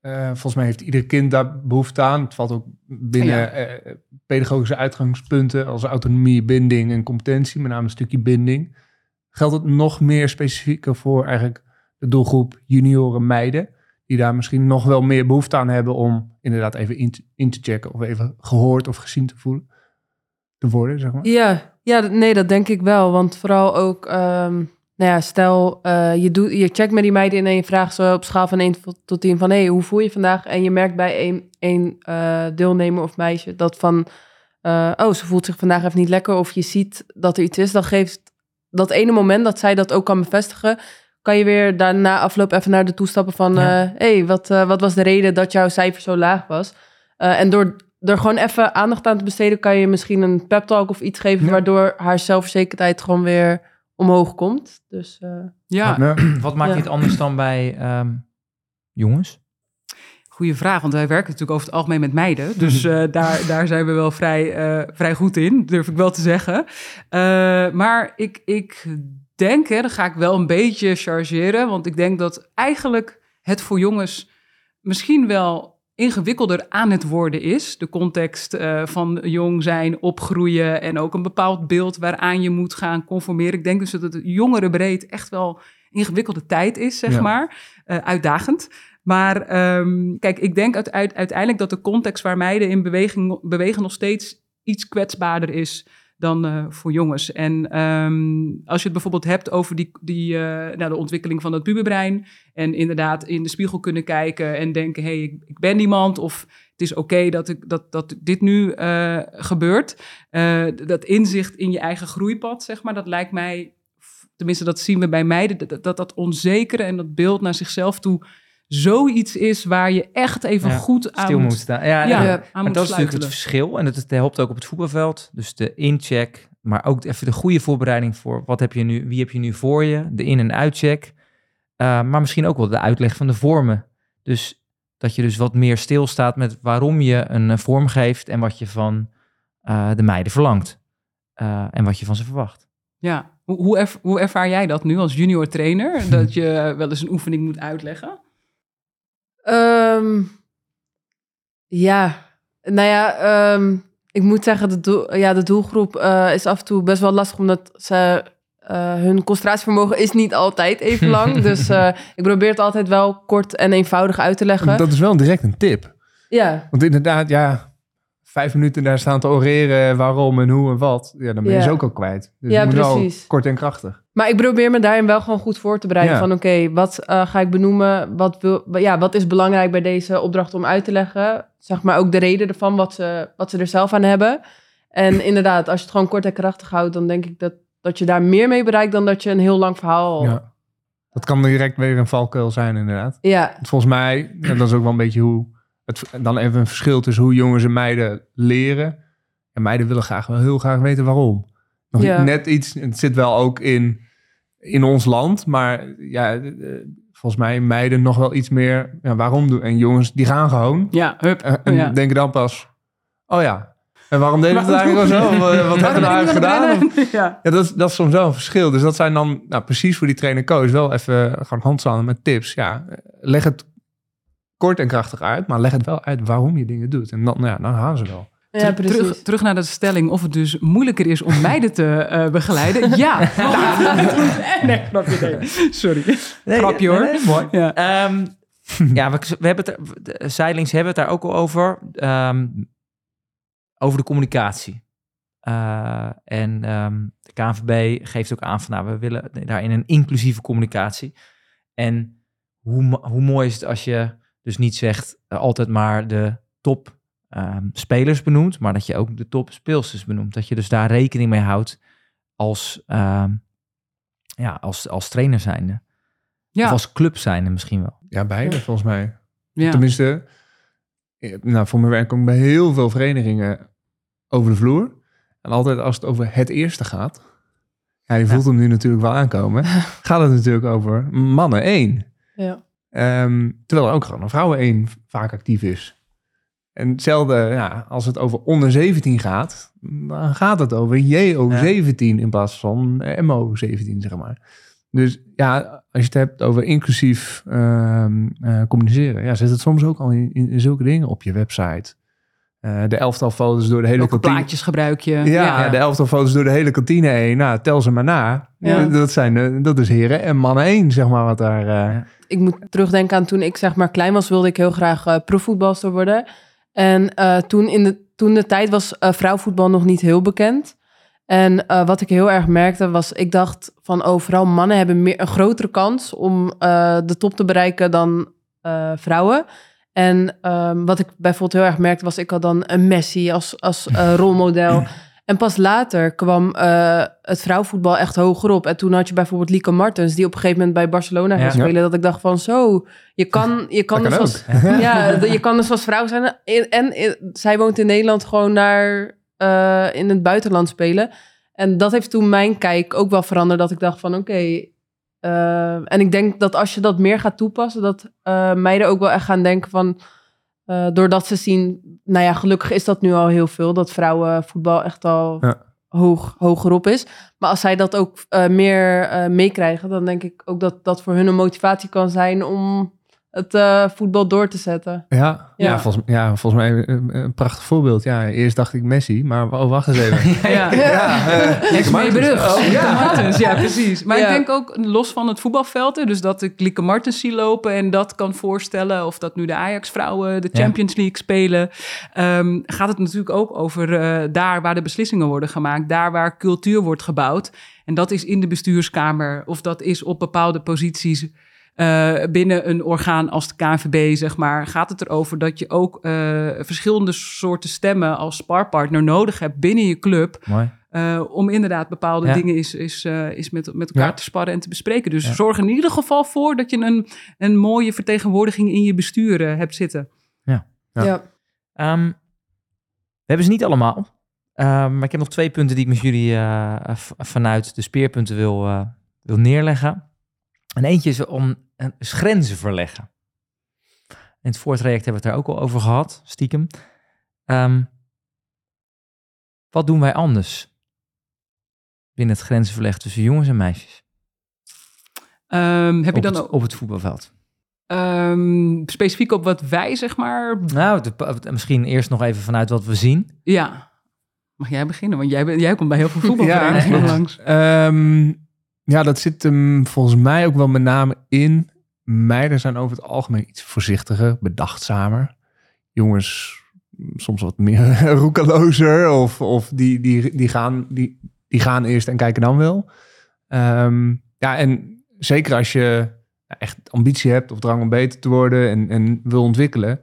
eh, volgens mij heeft ieder kind daar behoefte aan. Het valt ook binnen Ja. eh, pedagogische uitgangspunten als autonomie, binding en competentie, met name een stukje binding. Geldt het nog meer specifieker voor eigenlijk de doelgroep junioren meiden, die daar misschien nog wel meer behoefte aan hebben om inderdaad even in te, in te checken of even gehoord of gezien te voelen, te worden, zeg maar. Ja, ja, nee, dat denk ik wel. Want vooral ook, ehm, nou ja, stel eh, je, doet, je checkt met die meiden en je vraagt ze op schaal van 1 tot 10 van... hé, hey, hoe voel je vandaag? En je merkt bij één, één eh, deelnemer of meisje dat van... eh, oh, ze voelt zich vandaag even niet lekker of je ziet dat er iets is. Dan geeft dat ene moment dat zij dat ook kan bevestigen... kan je weer daarna afloop even naar de toestappen van... Ja. hé, hey, wat, wat was de reden dat jouw cijfer zo laag was? En door er gewoon even aandacht aan te besteden, kan je misschien een pep talk of iets geven, Ja. waardoor haar zelfverzekerdheid gewoon weer omhoog komt. Dus eh, Ja, Ja. Wat maakt Ja. dit anders dan bij ehm, jongens? goede vraag, want wij werken natuurlijk over het algemeen met meiden. Dus eh, daar, daar zijn we wel vrij, eh, vrij goed in, durf ik wel te zeggen. Eh, maar ik, ik denk, hè, dan ga ik wel een beetje chargeren, want ik denk dat eigenlijk het voor jongens misschien wel ingewikkelder aan het worden is. De context eh, van jong zijn, opgroeien en ook een bepaald beeld waaraan je moet gaan conformeren. Ik denk dus dat het jongerenbreed echt wel ingewikkelde tijd is, zeg Ja. maar. Eh, uitdagend. Maar ehm, kijk, ik denk uit, uit- uiteindelijk dat de context waar meiden in beweging, bewegen nog steeds iets kwetsbaarder is dan eh, voor jongens. En ehm, als je het bijvoorbeeld hebt over die, die, eh, nou, de ontwikkeling van het puberbrein en inderdaad in de spiegel kunnen kijken en denken, hé, hey, ik, ik ben iemand of het is oké dat, ik, dat, dat dit nu eh, gebeurt. Dat inzicht in je eigen groeipad, zeg maar, dat lijkt mij, tenminste dat zien we bij meiden, dat dat, dat onzekere en dat beeld naar zichzelf toe zoiets is waar je echt even Ja, goed aan Stil moet, moet staan. Ja, ja, ja. aan Maar moet dat is natuurlijk het verschil. En dat het helpt ook op het voetbalveld. Dus de incheck, maar ook even de goede voorbereiding voor wat heb je nu, wie heb je nu voor je, de in- en uitcheck. Uh, maar misschien ook wel de uitleg van de vormen. Dus dat je dus wat meer stilstaat met waarom je een uh, vorm geeft en wat je van uh, de meiden verlangt. Uh, en wat je van ze verwacht. Ja, hoe, hoe ervaar jij dat nu als junior trainer? Dat je wel eens een oefening moet uitleggen? Um, ja, nou ja, um, ik moet zeggen, de, doel, ja, de doelgroep uh, is af en toe best wel lastig, omdat ze, uh, hun concentratievermogen is niet altijd even lang. dus uh, ik probeer het altijd wel kort en eenvoudig uit te leggen. Dat is wel direct een tip. Ja. Want inderdaad, ja, vijf minuten daar staan te oreren waarom en hoe en wat. Ja, dan ben je ja. ze ook al kwijt. Dus ja, moet precies. Wel kort en krachtig. Maar ik probeer me daarin wel gewoon goed voor te bereiden. Ja. Van oké, okay, wat uh, ga ik benoemen? Wat, wil, ja, wat is belangrijk bij deze opdracht om uit te leggen? Zeg maar ook de reden ervan, wat ze, wat ze er zelf aan hebben. En inderdaad, als je het gewoon kort en krachtig houdt... dan denk ik dat, dat je daar meer mee bereikt... dan dat je een heel lang verhaal... Ja. Dat kan direct weer een valkuil zijn, inderdaad. Ja. Volgens mij, en dat is ook wel een beetje hoe het, dan even een verschil tussen hoe jongens en meiden leren. En meiden willen graag wel heel graag weten waarom. Nog Ja. net iets, het zit wel ook in, in ons land, maar ja, eh, volgens mij meiden nog wel iets meer, ja, waarom doen? En jongens, die gaan gewoon. Ja, hup. en ja. denken dan pas, oh ja, en waarom deden we het eigenlijk wel zo? Wat, hebben we nou eigenlijk gedaan? Ja. ja, dat is, dat is soms wel een verschil. Dus dat zijn dan nou, precies voor die trainer coach wel even gewoon handstaan met tips. Ja, leg het kort en krachtig uit, maar leg het wel uit waarom je dingen doet. En dan, nou ja, dan gaan ze wel. Ja, terug, terug naar de stelling of het dus moeilijker is om meiden te eh, begeleiden. Ja. nee, grapje, nee. Sorry. Grapje, hoor. nee, nee, mooi. Ja. Ehm, ja, we, we hebben het, er- Zeilings hebben het daar ook al over. ehm, over de communicatie. Eh, en ehm, de KNVB geeft ook aan van, nou, we willen daarin een inclusieve communicatie. En hoe, hoe mooi is het als je dus niet zegt eh, altijd maar de top ehm, spelers benoemt, maar dat je ook de top speelsters benoemt. Dat je dus daar rekening mee houdt als, ehm, ja, als, als trainer zijnde. Ja. Of als club zijnde misschien wel. Ja, beide volgens mij. ja. Tenminste, eh, nou, voor mijn werk kom ik bij heel veel verenigingen over de vloer. En altijd als het over het eerste gaat, ja, je voelt hem nu natuurlijk wel aankomen, gaat het natuurlijk over mannen één. Ja. Ehm, terwijl er ook gewoon een vrouwen één vaak actief is. En hetzelfde, ja, als het over onder 17 gaat, dan gaat het over JO17 in plaats van MO17, zeg maar. Dus ja, als je het hebt over inclusief ehm, eh, communiceren, ja, zet het soms ook al in, in, in zulke dingen op je website. Eh, de elftal foto's door de hele Welke kantine. plaatjes gebruik je? Ja, ja, de elftal foto's door de hele kantine heen. Nou, tel ze maar na. Ja. Dat, zijn, eh, dat is heren en mannen één, zeg maar, wat daar... eh, ik moet terugdenken aan toen ik zeg maar klein was, wilde ik heel graag profvoetbalster worden. En toen, in de, toen de tijd was vrouwvoetbal nog niet heel bekend. En wat ik heel erg merkte was, ik dacht van oh, vooral mannen hebben meer, een grotere kans om de top te bereiken dan vrouwen. En ehm, wat ik bijvoorbeeld heel erg merkte was, ik had dan een Messi als, als eh, rolmodel. En pas later kwam eh, het vrouwenvoetbal echt hoger op. En toen had je bijvoorbeeld Lieke Martens, die op een gegeven moment bij Barcelona ging Ja. spelen. Dat ik dacht van zo, je kan, je kan, Dat dus kan als, ja, je kan dus als vrouw zijn. En, en, en zij woont in Nederland gewoon naar eh, in het buitenland spelen. En dat heeft toen mijn kijk ook wel veranderd. Dat ik dacht van oké. Eh, en ik denk dat als je dat meer gaat toepassen, dat eh, meiden ook wel echt gaan denken van. eh, doordat ze zien, nou ja, gelukkig is dat nu al heel veel. Dat vrouwenvoetbal echt al Ja. hoog, hogerop is. Maar als zij dat ook eh, meer meekrijgen, dan denk ik ook dat dat voor hun een motivatie kan zijn om het eh, voetbal door te zetten. Ja, ja. Ja. volgens, ja, volgens mij een, een prachtig voorbeeld. Ja, eerst dacht ik Messi, maar oh, wacht eens even. Ja. ja, eh, Brugge. Oh, ja. Martens, ja, precies. Maar Ja. ik denk ook los van het voetbalveld, dus dat ik Lieke Martens zie lopen en dat kan voorstellen, of dat nu de Ajax-vrouwen de Ja. Champions League spelen, ehm, gaat het natuurlijk ook over eh, daar waar de beslissingen worden gemaakt, daar waar cultuur wordt gebouwd. En dat is in de bestuurskamer of dat is op bepaalde posities. Eh, binnen een orgaan als de KNVB, zeg maar, gaat het erover dat je ook eh, verschillende soorten stemmen als sparpartner nodig hebt binnen je club. Mooi. Uh, om inderdaad bepaalde Ja. dingen is, is, uh, is met, met elkaar Ja. te sparren en te bespreken. Dus Ja. zorg in ieder geval voor dat je een, een mooie vertegenwoordiging in je bestuur uh, hebt zitten. Ja. Ja. Ehm, we hebben ze niet allemaal. Ehm, maar ik heb nog twee punten die ik met jullie eh, vanuit de speerpunten wil, eh, wil neerleggen. En eentje is om is grenzen verleggen. In het voortraject hebben we het daar ook al over gehad, stiekem. Ehm, wat doen wij anders binnen het grenzenverleg tussen jongens en meisjes? Um, heb op, je dan het, op het voetbalveld? um, specifiek op wat wij, zeg maar... Nou, de- misschien eerst nog even vanuit wat we zien. Ja, mag jij beginnen? Want jij, jij komt bij heel veel voetbalverenigingen klopt. langs. Ehm, ja, dat zit hem volgens mij ook wel met name in. Meiden zijn over het algemeen iets voorzichtiger, bedachtzamer. Jongens soms wat meer roekelozer of, of die, die, die, gaan, die, die gaan eerst en kijken dan wel. Ehm, ja, en zeker als je echt ambitie hebt of drang om beter te worden en, en wil ontwikkelen.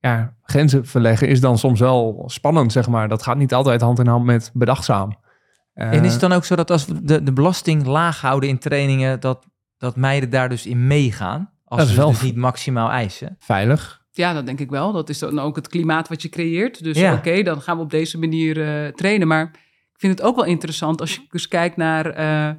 Ja, grenzen verleggen is dan soms wel spannend, zeg maar. Dat gaat niet altijd hand in hand met bedachtzaam. En is Eh, het dan ook zo dat als we de, de belasting laag houden in trainingen, dat, dat meiden daar dus in meegaan? Als Dat ze wel- dus niet maximaal eisen. veilig. Ja, dat denk ik wel. Dat is dan ook het klimaat wat je creëert. Dus Ja. oké, dan gaan we op deze manier eh, trainen. Maar ik vind het ook wel interessant als je dus kijkt naar eh,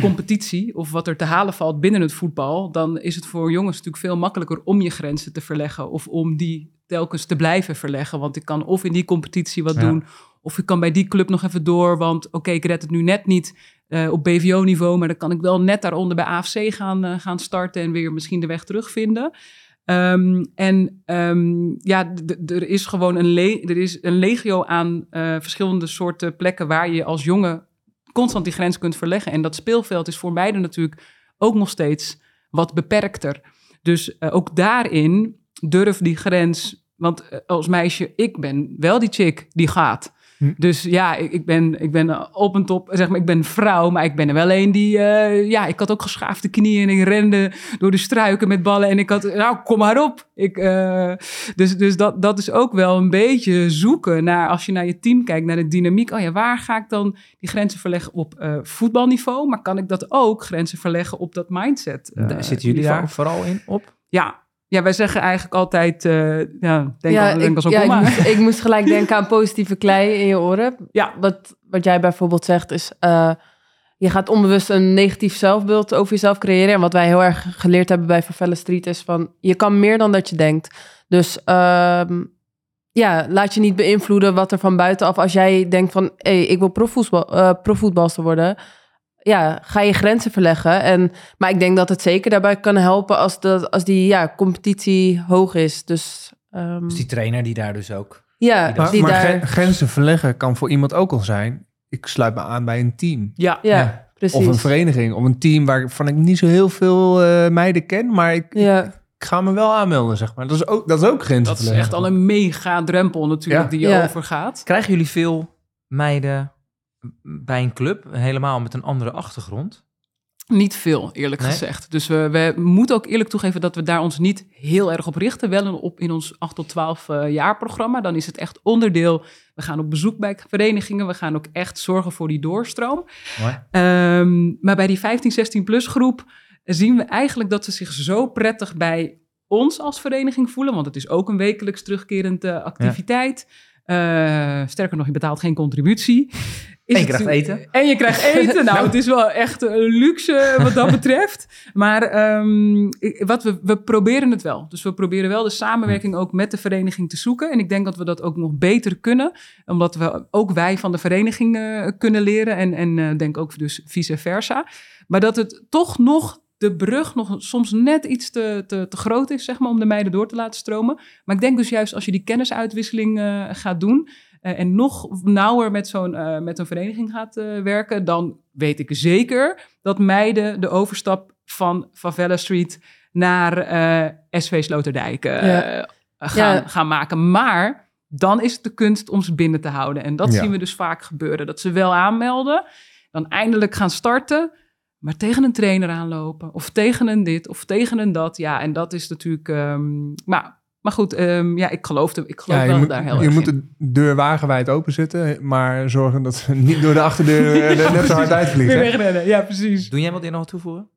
competitie of wat er te halen valt binnen het voetbal. Dan is het voor jongens natuurlijk veel makkelijker om je grenzen te verleggen of om die telkens te blijven verleggen. Want ik kan of in die competitie wat Ja. doen, of ik kan bij die club nog even door. Want oké, ik red het nu net niet eh, op BVO-niveau, maar dan kan ik wel net daaronder bij AFC gaan, eh, gaan starten en weer misschien de weg terugvinden. Ehm, en ehm, ja, er is gewoon een, le- er is een legio aan eh, verschillende soorten plekken waar je als jongen constant die grens kunt verleggen. En dat speelveld is voor meiden natuurlijk ook nog steeds wat beperkter. Dus ook daarin durf die grens. Want als meisje, ik ben wel die chick die gaat. Hm. Dus ja, ik, ik, ben, ik ben op en top, zeg maar, ik ben vrouw, maar ik ben er wel een die, eh, ja, ik had ook geschaafde knieën en ik rende door de struiken met ballen en ik had, nou, kom maar op. Ik, eh, dus dus dat, dat is ook wel een beetje zoeken naar, als je naar je team kijkt, naar de dynamiek. Oh ja, waar ga ik dan die grenzen verleggen op eh, voetbalniveau? Maar kan ik dat ook grenzen verleggen op dat mindset? Zitten jullie niveau? daar vooral in op? Ja. Ja, wij zeggen eigenlijk altijd, eh, ja, denk, ja, al, denk ik, als ook ja, ik, moest, ik moest gelijk denken aan positieve klei in je oren. Ja. Wat, wat jij bijvoorbeeld zegt is... eh, je gaat onbewust een negatief zelfbeeld over jezelf creëren. En wat wij heel erg geleerd hebben bij Favela Street is van... je kan meer dan dat je denkt. Dus ehm, ja, laat je niet beïnvloeden wat er van buitenaf... als jij denkt van, hé, hey, ik wil profvoetbal, eh profvoetbalster worden... Ja, ga je grenzen verleggen. En, maar ik denk dat het zeker daarbij kan helpen als, dat, als die ja, competitie hoog is. Dus ehm, Dus die trainer die daar dus ook... ja, die Maar, die maar daar... grenzen verleggen kan voor iemand ook al zijn. Ik sluit me aan bij een team. Ja, Ja, Ja. precies. Of een vereniging. Of een team waarvan ik niet zo heel veel eh, meiden ken. Maar ik, Ja, ik ga me wel aanmelden, zeg maar. Dat is ook, dat is ook grenzen dat is echt al een mega drempel natuurlijk Ja. die je Ja. overgaat. Krijgen jullie veel meiden bij een club, helemaal met een andere achtergrond? Niet veel, eerlijk Nee? gezegd. Dus we, we moeten ook eerlijk toegeven dat we daar ons niet heel erg op richten. Wel in- op in ons 8 tot 12 eh, jaar programma. Dan is het echt onderdeel. We gaan op bezoek bij verenigingen. We gaan ook echt zorgen voor die doorstroom. Ehm, maar bij die 15, 16 plus groep zien we eigenlijk dat ze zich zo prettig bij ons als vereniging voelen. Want het is ook een wekelijks terugkerende activiteit. Eh, sterker nog, je betaalt geen contributie. En je krijgt eten. En je krijgt eten. Nou, het is wel echt een luxe wat dat betreft. Maar ehm, wat we, we proberen het wel. Dus we proberen wel de samenwerking ook met de vereniging te zoeken. En ik denk dat we dat ook nog beter kunnen. Omdat we ook wij van de vereniging eh, kunnen leren. En, en eh, denk ook dus vice versa. Maar dat het toch nog de brug nog soms net iets te, te, te groot is, zeg maar, om de meiden door te laten stromen. Maar ik denk dus juist als je die kennisuitwisseling eh, gaat doen en nog nauwer met zo'n eh, met een vereniging gaat eh, werken, dan weet ik zeker dat meiden de overstap van Favela Street naar eh, SV Sloterdijk eh, Ja. gaan, Ja. gaan maken. Maar dan is het de kunst om ze binnen te houden. En dat Ja. zien we dus vaak gebeuren. Dat ze wel aanmelden, dan eindelijk gaan starten, maar tegen een trainer aanlopen. Of tegen een dit, of tegen een dat. Ja, en dat is natuurlijk... ehm, maar, maar goed, ehm, ja, ik geloof, de, ik geloof Ja, je wel moet, daar heel je erg moet in. de deur wagenwijd openzetten, maar zorgen dat ze niet door de achterdeur eh, er net zo hard Weer uitvliegen. wegrennen, ja, precies. Doe jij wat in nog toevoegen?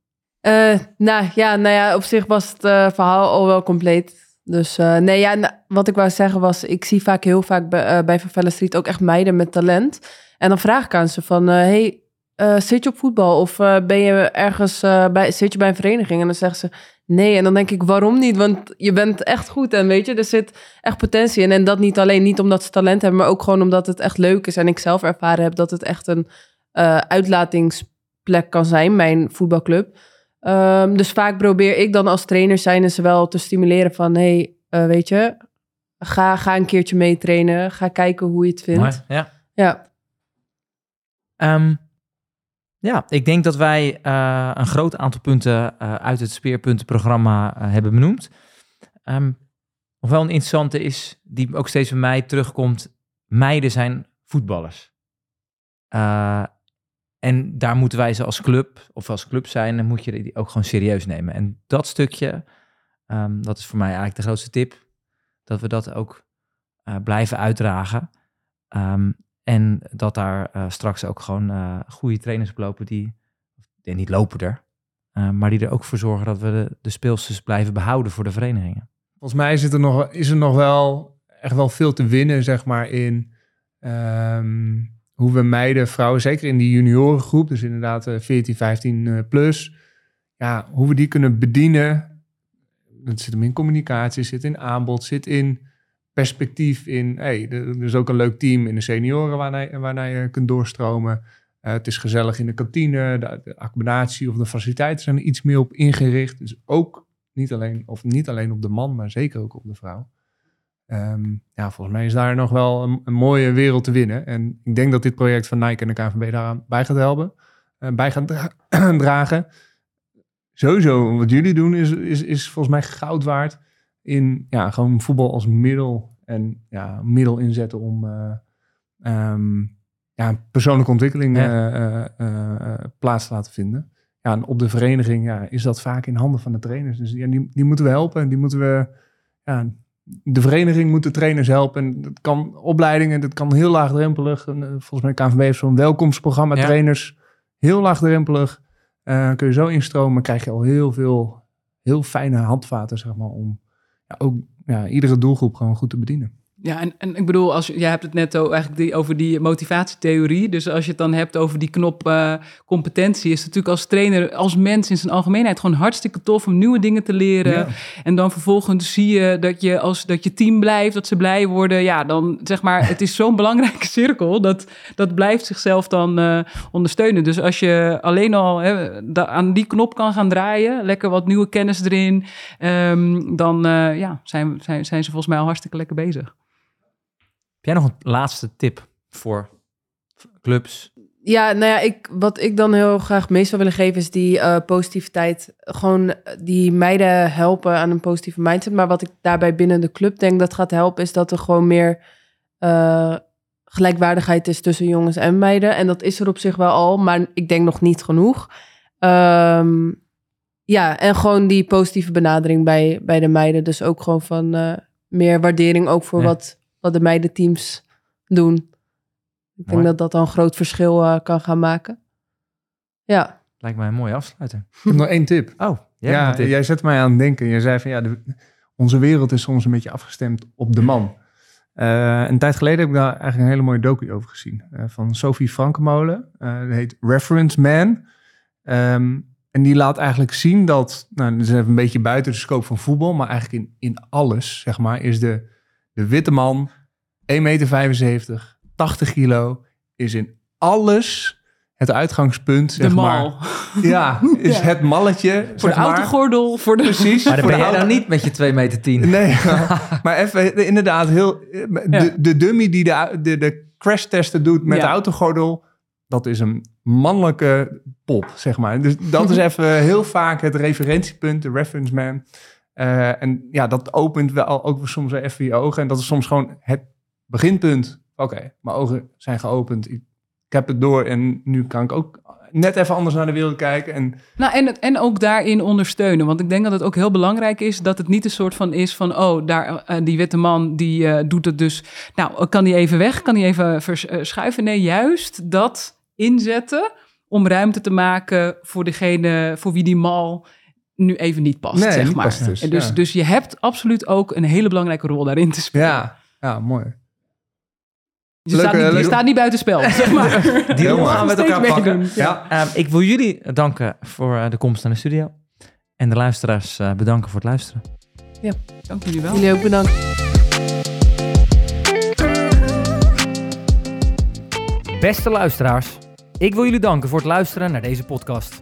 Eh, nou, ja, nou ja, op zich was het eh, verhaal al wel compleet. Dus eh, nee, ja, nou, wat ik wou zeggen was, ik zie vaak heel vaak bij, eh, bij Favela Street ook echt meiden met talent. En dan vraag ik aan ze van, eh, hey, eh, zit je op voetbal of eh, ben je ergens, eh, bij, zit je bij een vereniging? En dan zeggen ze, nee. En dan denk ik, waarom niet? Want je bent echt goed en weet je, er zit echt potentie in. En dat niet alleen niet omdat ze talent hebben, maar ook gewoon omdat het echt leuk is. En ik zelf ervaren heb dat het echt een eh, uitlatingsplek kan zijn, mijn voetbalclub. Ehm, dus vaak probeer ik dan als trainer zijn en ze wel te stimuleren van... hey, eh, weet je, ga, ga een keertje meetrainen. Ga kijken hoe je het vindt. Mooi, ja. Ja, Ehm, ja, ik denk dat wij eh, een groot aantal punten eh, uit het speerpuntenprogramma eh, hebben benoemd. Nog wel een interessante is, die ook steeds bij mij terugkomt. Meiden zijn voetballers. En daar moeten wij ze als club, of als club zijn, dan moet je die ook gewoon serieus nemen. En dat stukje, ehm, dat is voor mij eigenlijk de grootste tip. Dat we dat ook blijven uitdragen. Ehm, en dat daar eh, straks ook gewoon eh, goede trainers op lopen die, en niet lopen er, eh, maar die er ook voor zorgen dat we de, de speelsters blijven behouden voor de verenigingen. volgens mij het er nog, is er nog wel echt wel veel te winnen, zeg maar, in ehm, hoe we meiden, vrouwen, zeker in die juniorengroep, dus inderdaad eh, 14, 15 eh, plus, ja, hoe we die kunnen bedienen. Het zit hem in communicatie, zit in aanbod, zit in perspectief, in, hey, er is ook een leuk team in de senioren waarnaar, je kunt doorstromen. Eh, het is gezellig in de kantine, de, accommodatie of de faciliteiten zijn er iets meer op ingericht. Dus ook niet alleen, of niet alleen op de man, maar zeker ook op de vrouw. Ehm, ja, volgens mij is daar nog wel een, mooie wereld te winnen. En ik denk dat dit project van Nike en de KNVB daaraan bij gaat helpen, eh, bij gaat dra- dragen. Sowieso, wat jullie doen is, is, is volgens mij goud waard in ja, gewoon voetbal als middel en ja, middel inzetten om eh, ehm, ja, persoonlijke ontwikkeling Ja. eh, eh, plaats te laten vinden. Ja, en op de vereniging ja, is dat vaak in handen van de trainers. Dus ja, die, die moeten we helpen. Die moeten we, ja, de vereniging moet de trainers helpen. En dat kan opleidingen, dat kan heel laagdrempelig. En, volgens mij KNVB heeft zo'n welkomstprogramma. Ja. Trainers, heel laagdrempelig. Kun je zo instromen, krijg je al heel veel, heel fijne handvaten, zeg maar, om ook ja, iedere doelgroep gewoon goed te bedienen. Ja, en, en ik bedoel, als jij hebt het net eigenlijk die, over die motivatietheorie. Dus als je het dan hebt over die knop eh, competentie, is het natuurlijk als trainer, als mens in zijn algemeenheid gewoon hartstikke tof om nieuwe dingen te leren. Ja. En dan vervolgens zie je dat je als dat je team blijft, dat ze blij worden. Ja, dan zeg maar, het is zo'n belangrijke cirkel dat dat blijft zichzelf dan eh, ondersteunen. Dus als je alleen al hè, da- aan die knop kan gaan draaien, lekker wat nieuwe kennis erin, ehm, dan eh, ja, zijn, zijn, zijn ze volgens mij al hartstikke lekker bezig. Heb jij nog een laatste tip voor clubs? Ja, nou ja, ik, wat ik dan heel graag mee zou willen geven is die eh, positiviteit. Gewoon eh, die meiden helpen aan een positieve mindset. Maar wat ik daarbij binnen de club denk dat gaat helpen, is dat er gewoon meer eh, gelijkwaardigheid is tussen jongens en meiden. En dat is er op zich wel al, maar ik denk nog niet genoeg. Ehm, ja, en gewoon die positieve benadering bij, bij de meiden. Dus ook gewoon van meer waardering ook voor Ja. wat, wat de meidenteams doen. Ik denk dat dat dan een groot verschil eh, kan gaan maken. Ja. Lijkt mij een mooie afsluiter. Ik heb nog één tip. Oh, jij ja, tip. jij zet mij aan het denken. Je zei van ja, de, onze wereld is soms een beetje afgestemd op de man. Eh, een tijd geleden heb ik daar eigenlijk een hele mooie docu over gezien. eh, van Sophie Frankenmolen. Eh dat heet Reference Man. Ehm, en die laat eigenlijk zien dat, nou, dat is even een beetje buiten de scope van voetbal, maar eigenlijk in, in alles, zeg maar, is de, de witte man, 1,75 meter, 80 kilo, is in alles het uitgangspunt, zeg de maar. mal. Ja, is Ja. het malletje. voor de autogordel, voor de... Precies. Maar dan ben jij auto- dan niet met je 2 meter 10. Nee, maar even inderdaad heel... De, Ja. de dummy die de, de, de crash testen doet met Ja. de autogordel, dat is een mannelijke pop, zeg maar. Dus dat is even heel vaak het referentiepunt, de reference man. Eh, en ja, dat opent wel ook soms even je ogen. En dat is soms gewoon het beginpunt. Oké, mijn ogen zijn geopend. Ik, heb het door en nu kan ik ook net even anders naar de wereld kijken. En Nou, en, en ook daarin ondersteunen. Want ik denk dat het ook heel belangrijk is dat het niet een soort van is van... oh, daar, eh, die witte man die eh, doet het dus... nou, kan die even weg? Kan die even vers- eh, schuiven? Nee, juist dat inzetten om ruimte te maken voor degene... voor wie die mal nu even niet past, Nee, zeg niet maar. past dus, en dus, ja. dus je hebt absoluut ook een hele belangrijke rol daarin te spelen. ja, ja mooi. je, leuke- staat niet, je leuke- staat niet buiten spel, zeg maar. Die rol gaan we met elkaar pakken. Ja. Ehm, ik wil jullie danken voor eh, de komst naar de studio. En de luisteraars eh, bedanken voor het luisteren. Dank jullie wel. Jullie ook bedankt. Beste luisteraars, ik wil jullie danken voor het luisteren naar deze podcast.